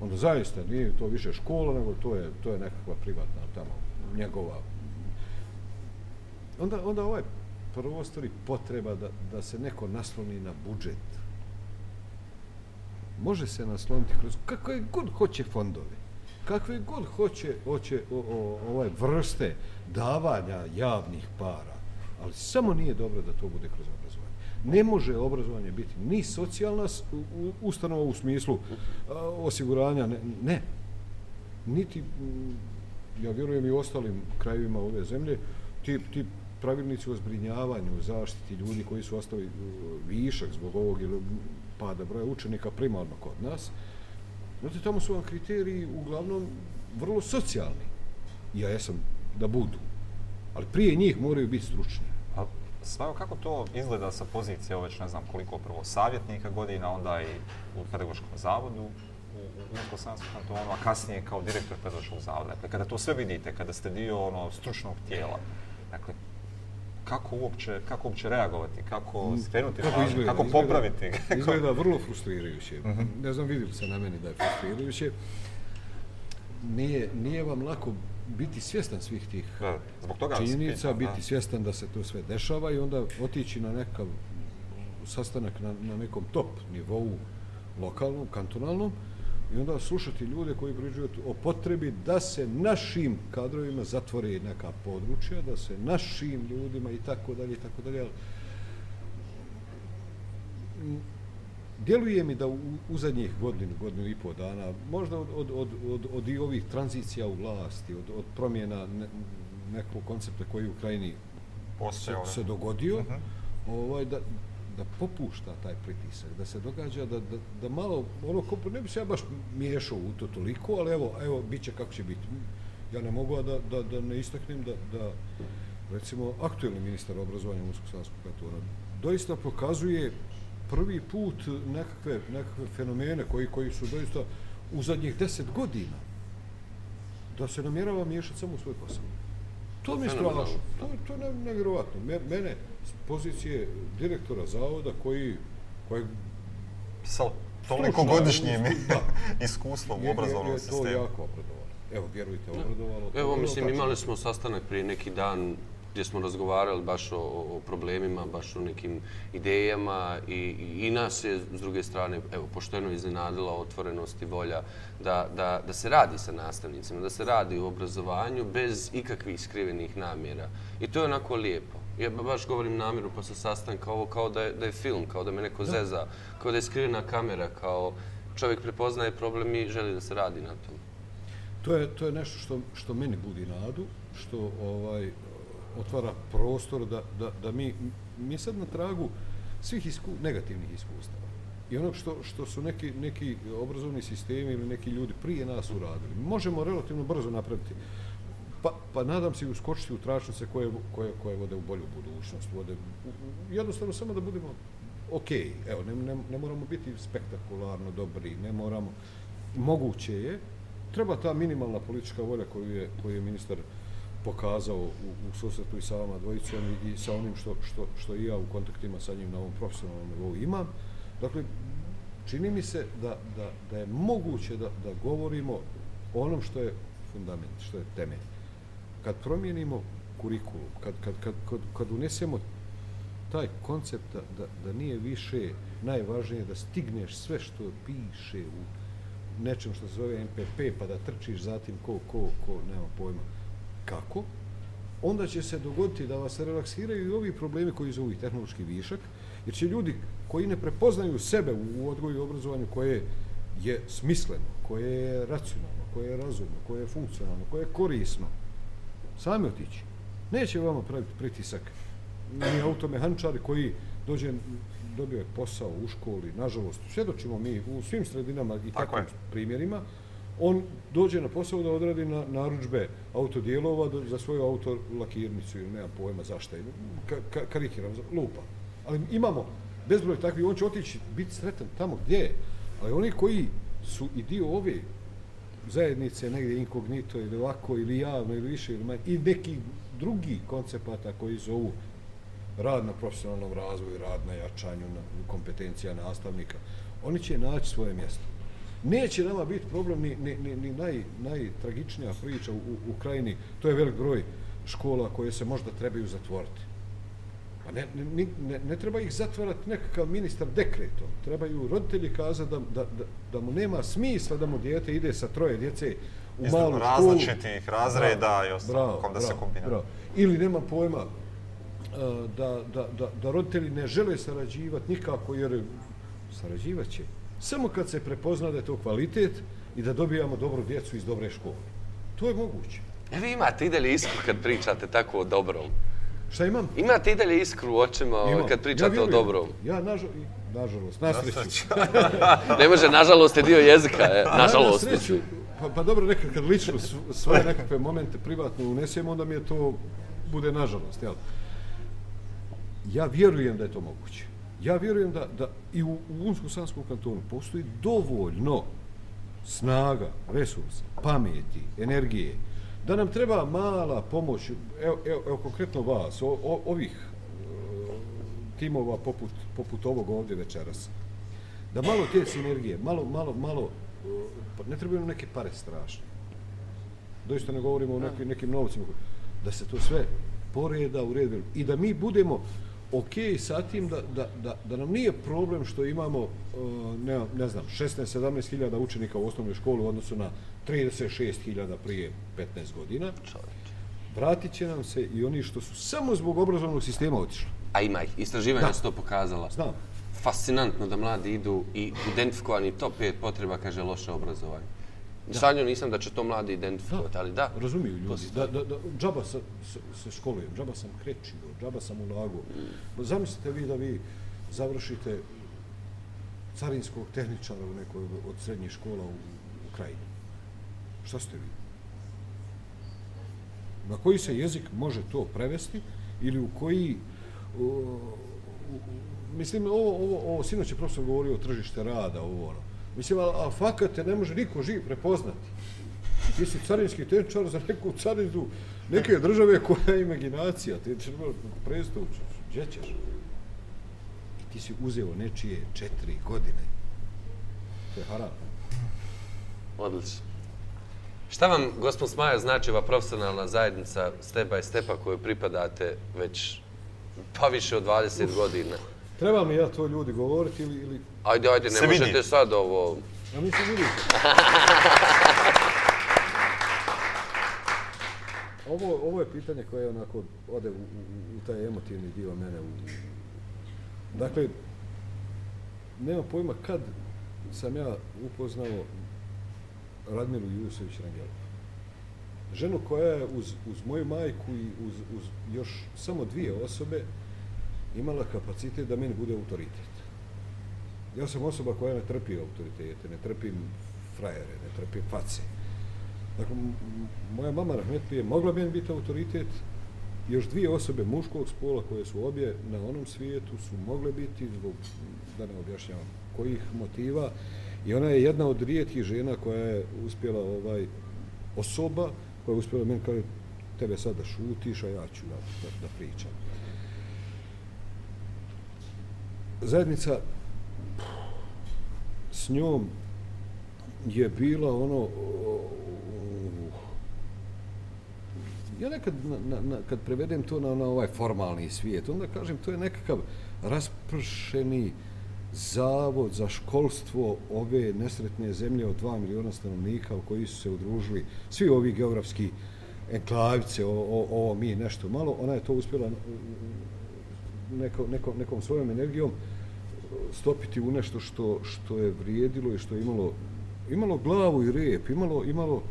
S3: Onda zaista nije to više škola, nego to je, to je nekakva privatna tamo, njegova. Onda, onda ovaj prvostori potreba da, da se neko nasloni na budžet. Može se nasloniti kroz kakve god hoće fondove, kakve god hoće, hoće o, o, ovaj vrste davanja javnih para, ali samo nije dobro da to bude kroz. Ne može obrazovanje biti ni socijalna u- ustanova u smislu osiguranja, ne, ne. Niti, mm, ja vjerujem i ostalim krajevima ove zemlje, ti, ti pravilnici o zbrinjavanju, zaštiti ljudi koji su ostali višak zbog ovog ili pada broja učenika primarno kod nas, Znate, tamo su vam kriteriji uglavnom vrlo socijalni. Ja jesam da budu. Ali prije njih moraju biti stručni.
S1: A Svako, kako to izgleda sa pozicije, već ne znam koliko prvo savjetnika godina, onda i u pedagoškom zavodu, u, u Unsko-Sanskom kantonu, a kasnije kao direktor pedagoškog zavoda. Dakle, kada to sve vidite, kada ste dio ono, stručnog tijela, dakle, kako uopće, kako uopće reagovati, kako skrenuti
S3: Kako izgleda?
S1: kako
S3: Izgleda-
S1: popraviti?
S3: Izgleda vrlo frustrirajuće. Ne znam, vidjeli se na meni da je frustrirajuće. Nije, nije vam lako biti svjestan svih tih
S1: Da, zbog toga
S3: činjenica,
S1: da.
S3: biti svjestan da se to sve dešava i onda otići na nekav sastanak na, na nekom top nivou lokalnom, kantonalnom i onda slušati ljude koji pričaju o potrebi da se našim kadrovima zatvore neka područja, da se našim ljudima i tako dalje i tako dalje. Djeluje mi da u, u zadnjih godinu, godinu i pol dana, možda od, od, od, od, od i ovih tranzicija u vlasti, od, od promjena ne, nekog koncepta koji u krajini se, se dogodio,
S1: Mhm.
S3: ovaj, da, da popušta taj pritisak, da se događa da, da, da malo, ono, ne bi se ja baš miješao u to toliko, ali evo, evo, bit će kako će biti. Ja ne mogu da, da, da ne istaknem da, da recimo, aktuelni ministar obrazovanja Unsko-Sanskog kantona doista pokazuje prvi put nekakve, nekakve fenomene koji, koji su doista u zadnjih deset godina da se namjerava miješati samo u svoj posao. To mi je strašno. To, to je ne- nevjerovatno. Me, mene s pozicije direktora zavoda koji, koji
S1: Sa toliko godišnjim iskustvom u obrazovnom
S3: je to
S1: sistemu.
S3: jako obradovalo. Evo, vjerujte, obradovalo.
S2: Evo, mislim, imali smo sastanak prije neki dan gdje smo razgovarali baš o, o problemima, baš o nekim idejama i, i, i nas je s druge strane evo, pošteno iznenadila otvorenost i volja da, da, da se radi sa nastavnicima, da se radi u obrazovanju bez ikakvih skrivenih namjera. I to je onako lijepo. Ja ba- baš govorim namjeru posle sastanka, ovo kao da je, da je film, kao da me neko zeza, kao da je skrivena kamera, kao čovjek prepoznaje problem i želi da se radi na tom.
S3: To je, to je nešto što, što meni budi nadu, što ovaj otvara prostor da, da, da mi, mi sad na tragu svih isku, negativnih iskustava i onog što, što su neki, neki obrazovni sistemi ili neki ljudi prije nas uradili. Možemo relativno brzo napraviti Pa, pa nadam se i uskočiti u tračnice koje, koje, koje vode u bolju budućnost. Vode, jednostavno samo da budemo ok, evo, ne, ne, ne moramo biti spektakularno dobri, ne moramo, moguće je, treba ta minimalna politička volja koju je, koju je ministar pokazao u, u susretu i sa vama dvojicom i, i sa onim što, što, što i ja u kontaktima sa njim na ovom profesionalnom nivou imam. Dakle, čini mi se da, da, da je moguće da, da govorimo o onom što je fundament, što je temelj. Kad promijenimo kurikulu, kad, kad, kad, kad, kad unesemo taj koncept da, da, da nije više najvažnije da stigneš sve što piše u nečem što se zove MPP, pa da trčiš zatim ko, ko, ko, nema pojma kako, onda će se dogoditi da vas relaksiraju i ovi problemi koji zovu i tehnološki višak, jer će ljudi koji ne prepoznaju sebe u, odgoju i obrazovanju koje je smisleno, koje je racionalno, koje je razumno, koje je funkcionalno, koje je korisno, sami otići. Neće vama praviti pritisak ni automehančari koji dođe, dobio je posao u školi, nažalost, svjedočimo mi u svim sredinama i
S1: Tako
S3: takvim
S1: je.
S3: primjerima, on dođe na posao da odradi na narudžbe autodijelova do- za svoju auto lakirnicu ili nema pojma zašto. Ka, ka, karikiram, za- lupa. Ali imamo bezbroj takvih, on će otići, biti sretan tamo gdje je. Ali oni koji su i dio ove zajednice negdje inkognito ili ovako ili javno ili više ili manje i neki drugi koncepata koji zovu rad na profesionalnom razvoju, rad na jačanju na kompetencija nastavnika, oni će naći svoje mjesto. Neće nama biti problem ni, ni, ni, ni naj, najtragičnija priča u, u krajini, to je velik broj škola koje se možda trebaju zatvoriti. Pa ne, ne, ne, ne treba ih zatvarati nekakav ministar dekretom. Trebaju roditelji kazati da, da, da, da mu nema smisla da mu dijete ide sa troje djece u
S1: Iz
S3: malu školu.
S1: različitih razreda
S3: Bravo,
S1: i ostalo, kom da se
S3: bravo,
S1: kombinira.
S3: bravo. Ili nema pojma da, da, da, da roditelji ne žele sarađivati nikako jer sarađivat će. Samo kad se prepozna da je to kvalitet i da dobijamo dobru djecu iz dobre škole. To je moguće.
S2: E vi imate i dalje iskru kad pričate tako o dobrom.
S3: Šta imam?
S2: Imate i dalje iskru u očima ovaj,
S3: Imam.
S2: kad pričate o
S3: vjerujem.
S2: dobrom.
S3: Ja, nažal, nažalost, na sreću.
S2: Ne može, nažalost je dio jezika, e, nažalost.
S3: Ja, na sreću, pa, pa dobro, nekad kad lično sv- svoje nekakve momente privatno unesem, onda mi je to bude nažalost, jel? Ja vjerujem da je to moguće. Ja vjerujem da, da i u, u Unsko-Sanskom kantonu postoji dovoljno snaga, resursa, pameti, energije, da nam treba mala pomoć, evo, evo, evo konkretno vas, o, o, ovih e, timova poput, poput ovog ovdje večeras, da malo te sinergije, malo, malo, malo, e, ne trebaju nam neke pare strašne. Doista ne govorimo o nekim, nekim novcima, da se to sve poreda u red i da mi budemo ok sa tim da, da, da, da nam nije problem što imamo, e, ne, ne znam, 16-17 hiljada učenika u osnovnoj školi u odnosu na 36 hiljada prije 15 godina. Vratit će nam se i oni što su samo zbog obrazovnog sistema otišli.
S2: A ima ih, istraživanja
S3: Da.
S2: su to pokazala.
S3: Znam.
S2: Fascinantno da mladi idu i identifikovani top 5 potreba, kaže, loše obrazovanje. Sanju nisam da će to mladi identifikovati, ali da.
S3: Razumiju ljudi. Da, da, da, džaba sa, se školujem, džaba sam krečio, džaba sam ulagao. Mm. Zamislite vi da vi završite carinskog tehničara u nekoj od srednjih škola u, u krajini. Šta ste vi? Na koji se jezik može to prevesti ili u koji u, u- mislim ovo ovo ovo sinoć je profesor govorio o tržište rada ovo ono. Mislim a, a fakat te ne može niko živ prepoznati. Ti si carinski tehničar za neku carinu neke države koja je imaginacija. Ti ćeš prestup, gdje ćeš? I ti si uzeo nečije četiri godine. To je haram.
S2: Odlično. Šta vam, gospod Smaja, znači ova profesionalna zajednica Step by Stepa koju pripadate već pa više od 20 godina?
S3: Treba mi ja to ljudi govoriti ili, ili
S2: Ajde, ajde, ne
S1: Se vidi.
S2: možete sad ovo...
S3: ja mislim vidite. Ovo, ovo je pitanje koje onako ode u, u, u taj emotivni dio mene. U, dakle, nema pojma kad sam ja upoznao Radmilu Jusović Rangelu. Ženu koja je uz, uz moju majku i uz, uz još samo dvije osobe imala kapacitet da meni bude autoritet. Ja sam osoba koja ne trpi autoritete, ne trpim frajere, ne trpim face. Dakle, moja mama Rahmetli je mogla meni biti autoritet, još dvije osobe muškog spola koje su obje na onom svijetu su mogle biti zbog, da ne objašnjavam, kojih motiva i ona je jedna od rijetkih žena koja je uspjela ovaj osoba koja je uspjela meni kaže tebe sad da šutiš, a ja ću da, da, da pričam. Zajednica s njom je bila ono uh, ja nekad na, na, na, kad prevedem to na, na ovaj formalni svijet onda kažem to je nekakav raspršeni zavod za školstvo ove nesretne zemlje od 2 miliona stanovnika u koji su se udružili svi ovi geografski enklavice, o, o, ovo mi nešto malo, ona je to uspjela neko, neko, nekom svojom energijom e, stopiti u nešto što, što je vrijedilo i što je imalo, imalo glavu i rep, imalo, imalo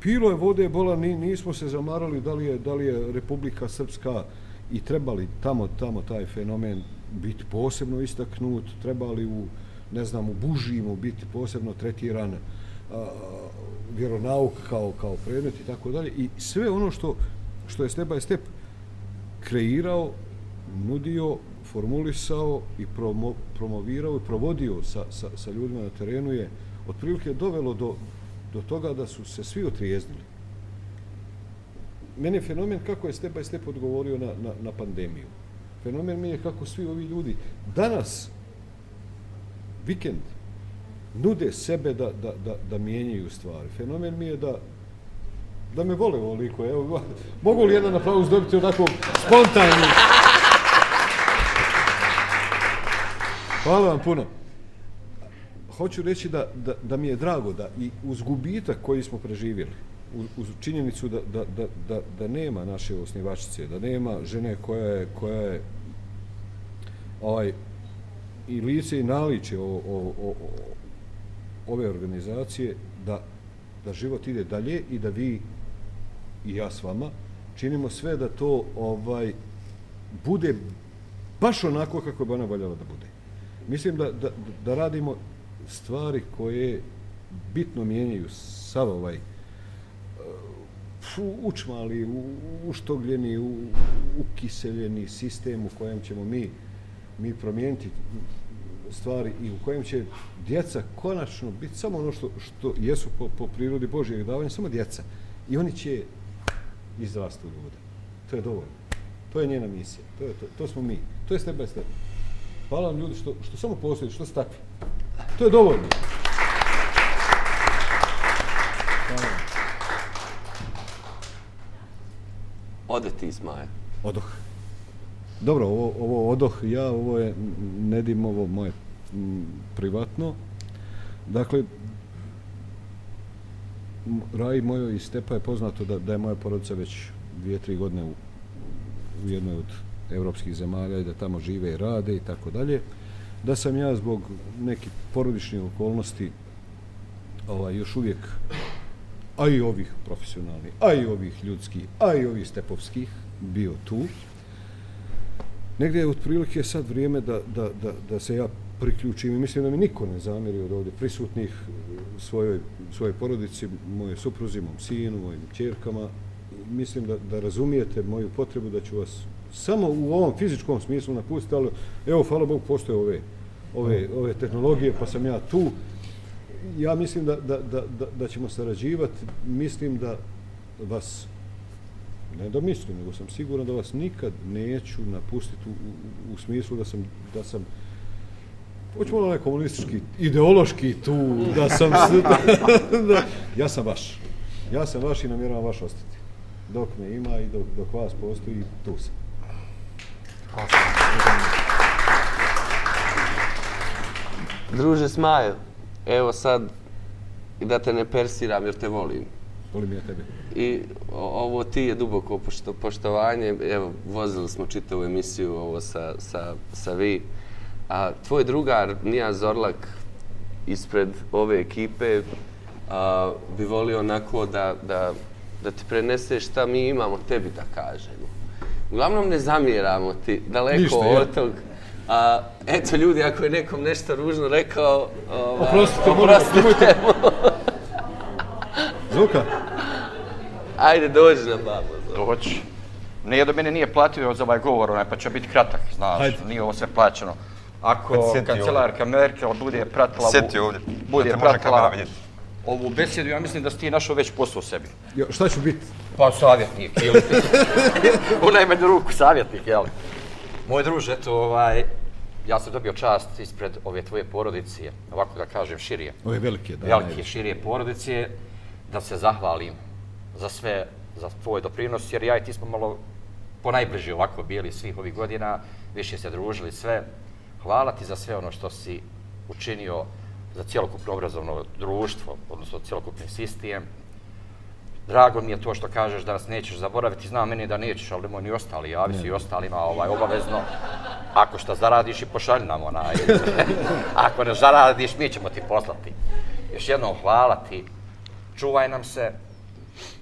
S3: pilo je vode bola, ni, nismo se zamarali da li, je, da li je Republika Srpska i trebali tamo, tamo taj fenomen biti posebno istaknut, trebali u, ne znam, u Bužimu biti posebno tretiran a, vjeronauk kao, kao predmet i tako dalje. I sve ono što, što je step by step kreirao, nudio, formulisao i promo, promovirao i provodio sa, sa, sa ljudima na terenu je otprilike dovelo do, do toga da su se svi otrijeznili. Meni je fenomen kako je step by step odgovorio na, na, na pandemiju. Fenomen mi je kako svi ovi ljudi danas, vikend, nude sebe da, da, da, da mijenjaju stvari. Fenomen mi je da da me vole ovoliko. Evo, mogu li jedan aplauz dobiti onako spontano? Hvala vam puno. Hoću reći da, da, da mi je drago da i uz gubitak koji smo preživjeli, uz, uz činjenicu da, da, da, da, da nema naše osnivačice, da nema žene koja je, koja je ovaj, i lice i naliče o, o, o, o, ove organizacije, da, da život ide dalje i da vi i ja s vama činimo sve da to ovaj bude baš onako kako bi ona voljela da bude. Mislim da, da, da radimo stvari koje bitno mijenjaju sav ovaj uh, učmali, uštogljeni, ukiseljeni sistem u kojem ćemo mi, mi promijeniti stvari i u kojem će djeca konačno biti samo ono što, što jesu po, po prirodi Božijeg davanja, samo djeca. I oni će izrastu ljude. To je dovoljno. To je njena misija. To, je, to, to smo mi. To je step by step. Hvala vam ljudi što, što samo postoji, što ste takvi. To je dovoljno.
S2: Ode ti, Smaja.
S3: Odoh. Dobro, ovo, ovo odoh ja, ovo je Nedim, ovo moje m, privatno. Dakle, Raj mojoj i Stepa je poznato da, da je moja porodica već dvije, tri godine u, u jednoj od evropskih zemalja i da tamo žive i rade i tako dalje. Da sam ja zbog nekih porodičnih okolnosti ovaj, još uvijek a i ovih profesionalnih, a i ovih ljudskih, a i ovih stepovskih bio tu. Negdje je otprilike sad vrijeme da, da, da, da se ja priključim i mislim da mi niko ne zamjeri od ovdje prisutnih svojoj, svojoj porodici, moje supruzi, mom sinu, mojim čerkama. Mislim da, da razumijete moju potrebu da ću vas samo u ovom fizičkom smislu napustiti, ali evo, hvala Bogu, postoje ove, ove, ove tehnologije, pa sam ja tu. Ja mislim da, da, da, da, da ćemo sarađivati, mislim da vas ne da mislim, nego sam siguran da vas nikad neću napustiti u, u, u smislu da sam, da sam hoćemo onaj komunistički, ideološki tu, da sam... da, ja sam vaš. Ja sam vaš i namjeravam vaš ostati. Dok me ima i dok, dok vas postoji, tu sam.
S2: Druže Smajo, evo sad, da te ne persiram jer te volim.
S3: Volim ja tebe.
S2: I ovo ti je duboko pošto, poštovanje. Evo, vozili smo čitavu emisiju ovo sa, sa, sa vi. A tvoj drugar, Nija Zorlak, ispred ove ekipe, a, bi volio onako da, da, da ti prenese šta mi imamo tebi da kažemo. Uglavnom ne zamjeramo ti daleko
S3: Ništa,
S2: od
S3: ja.
S2: tog. A, eto ljudi, ako je nekom nešto ružno rekao, ovaj,
S3: Oprostite, molim,
S2: oprostite.
S3: Zuka,
S2: Ajde, dođi na babu.
S8: Doći. Nije da mene nije platio za ovaj govor, onaj, pa će biti kratak, znaš,
S3: Hajde.
S8: nije ovo sve plaćeno. Ako kancelarka Merkel bude pratila...
S9: Sjeti ovdje,
S8: Bude
S9: da te može kamera
S8: pratila
S9: vidjeti.
S8: Ovu besedu, ja mislim da si ti našao već posao sebi.
S3: jo, šta ću biti?
S8: Pa savjetnik, ili u najmanju ruku savjetnik, jel? Moj druže, eto, ovaj, ja sam dobio čast ispred ove tvoje porodice, ovako da kažem širije,
S3: Ove velike, da.
S8: velike
S3: najveće.
S8: širije porodice, da se zahvalim za sve, za tvoj doprinos, jer ja i ti smo malo ponajbliži ovako bili svih ovih godina, više se družili sve. Hvala ti za sve ono što si učinio za cijelokupno obrazovno društvo, odnosno cijelokupni sistem. Drago mi je to što kažeš da nas nećeš zaboraviti. Znam meni da nećeš, ali nemoj ni ostali. Javi se i ostalima ovaj, obavezno. Ako šta zaradiš i pošalj nam onaj. Ako ne zaradiš, mi ćemo ti poslati. Još jednom hvala ti. Čuvaj nam se,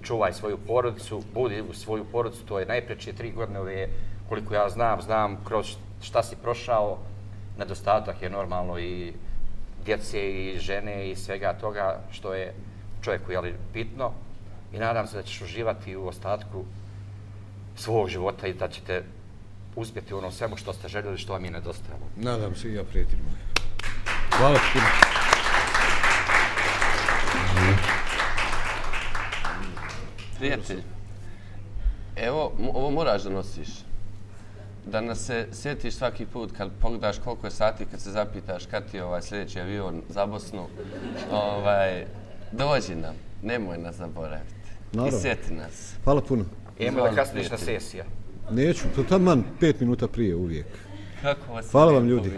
S8: čuvaj svoju porodicu, budi u svoju porodicu, to je najpreče tri godine ove, koliko ja znam, znam kroz šta si prošao, nedostatak je normalno i djece i žene i svega toga što je čovjeku jeli, bitno i nadam se da ćeš uživati u ostatku svog života i da ćete uspjeti u onom svemu što ste željeli, što vam je nedostajalo.
S3: Nadam se i ja, prijatelj moj. Hvala ti puno.
S2: Prijatelj, evo, ovo moraš da nosiš. Da nas se sjetiš svaki put kad pogledaš koliko je sati, kad se zapitaš kad ti je ovaj sljedeći avion za Bosnu, ovaj, dođi nam, nemoj nas zaboraviti.
S3: Naravno.
S2: I sjeti nas.
S3: Hvala puno.
S8: Ima da kasniš na sesija.
S3: Neću, to taman pet minuta prije uvijek.
S2: Kako vas
S3: Hvala vam, ljudi.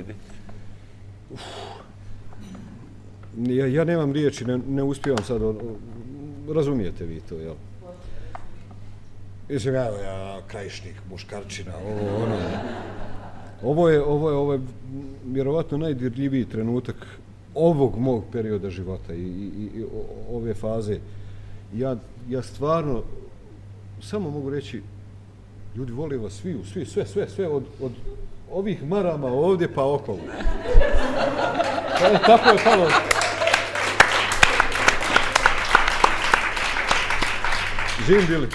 S3: Ja, ja nemam riječi, ne, ne uspijevam sad, razumijete vi to, jel? Mislim, ja, ja, krajišnik, muškarčina, ovo, ono. Ovo je, ovo je, ovo je vjerovatno najdirljiviji trenutak ovog mog perioda života i, i, i ove faze. Ja, ja stvarno samo mogu reći, ljudi vole vas svi, svi, sve, sve, sve, od, od ovih marama ovdje pa okolo. E, tako je palo. Živim bili.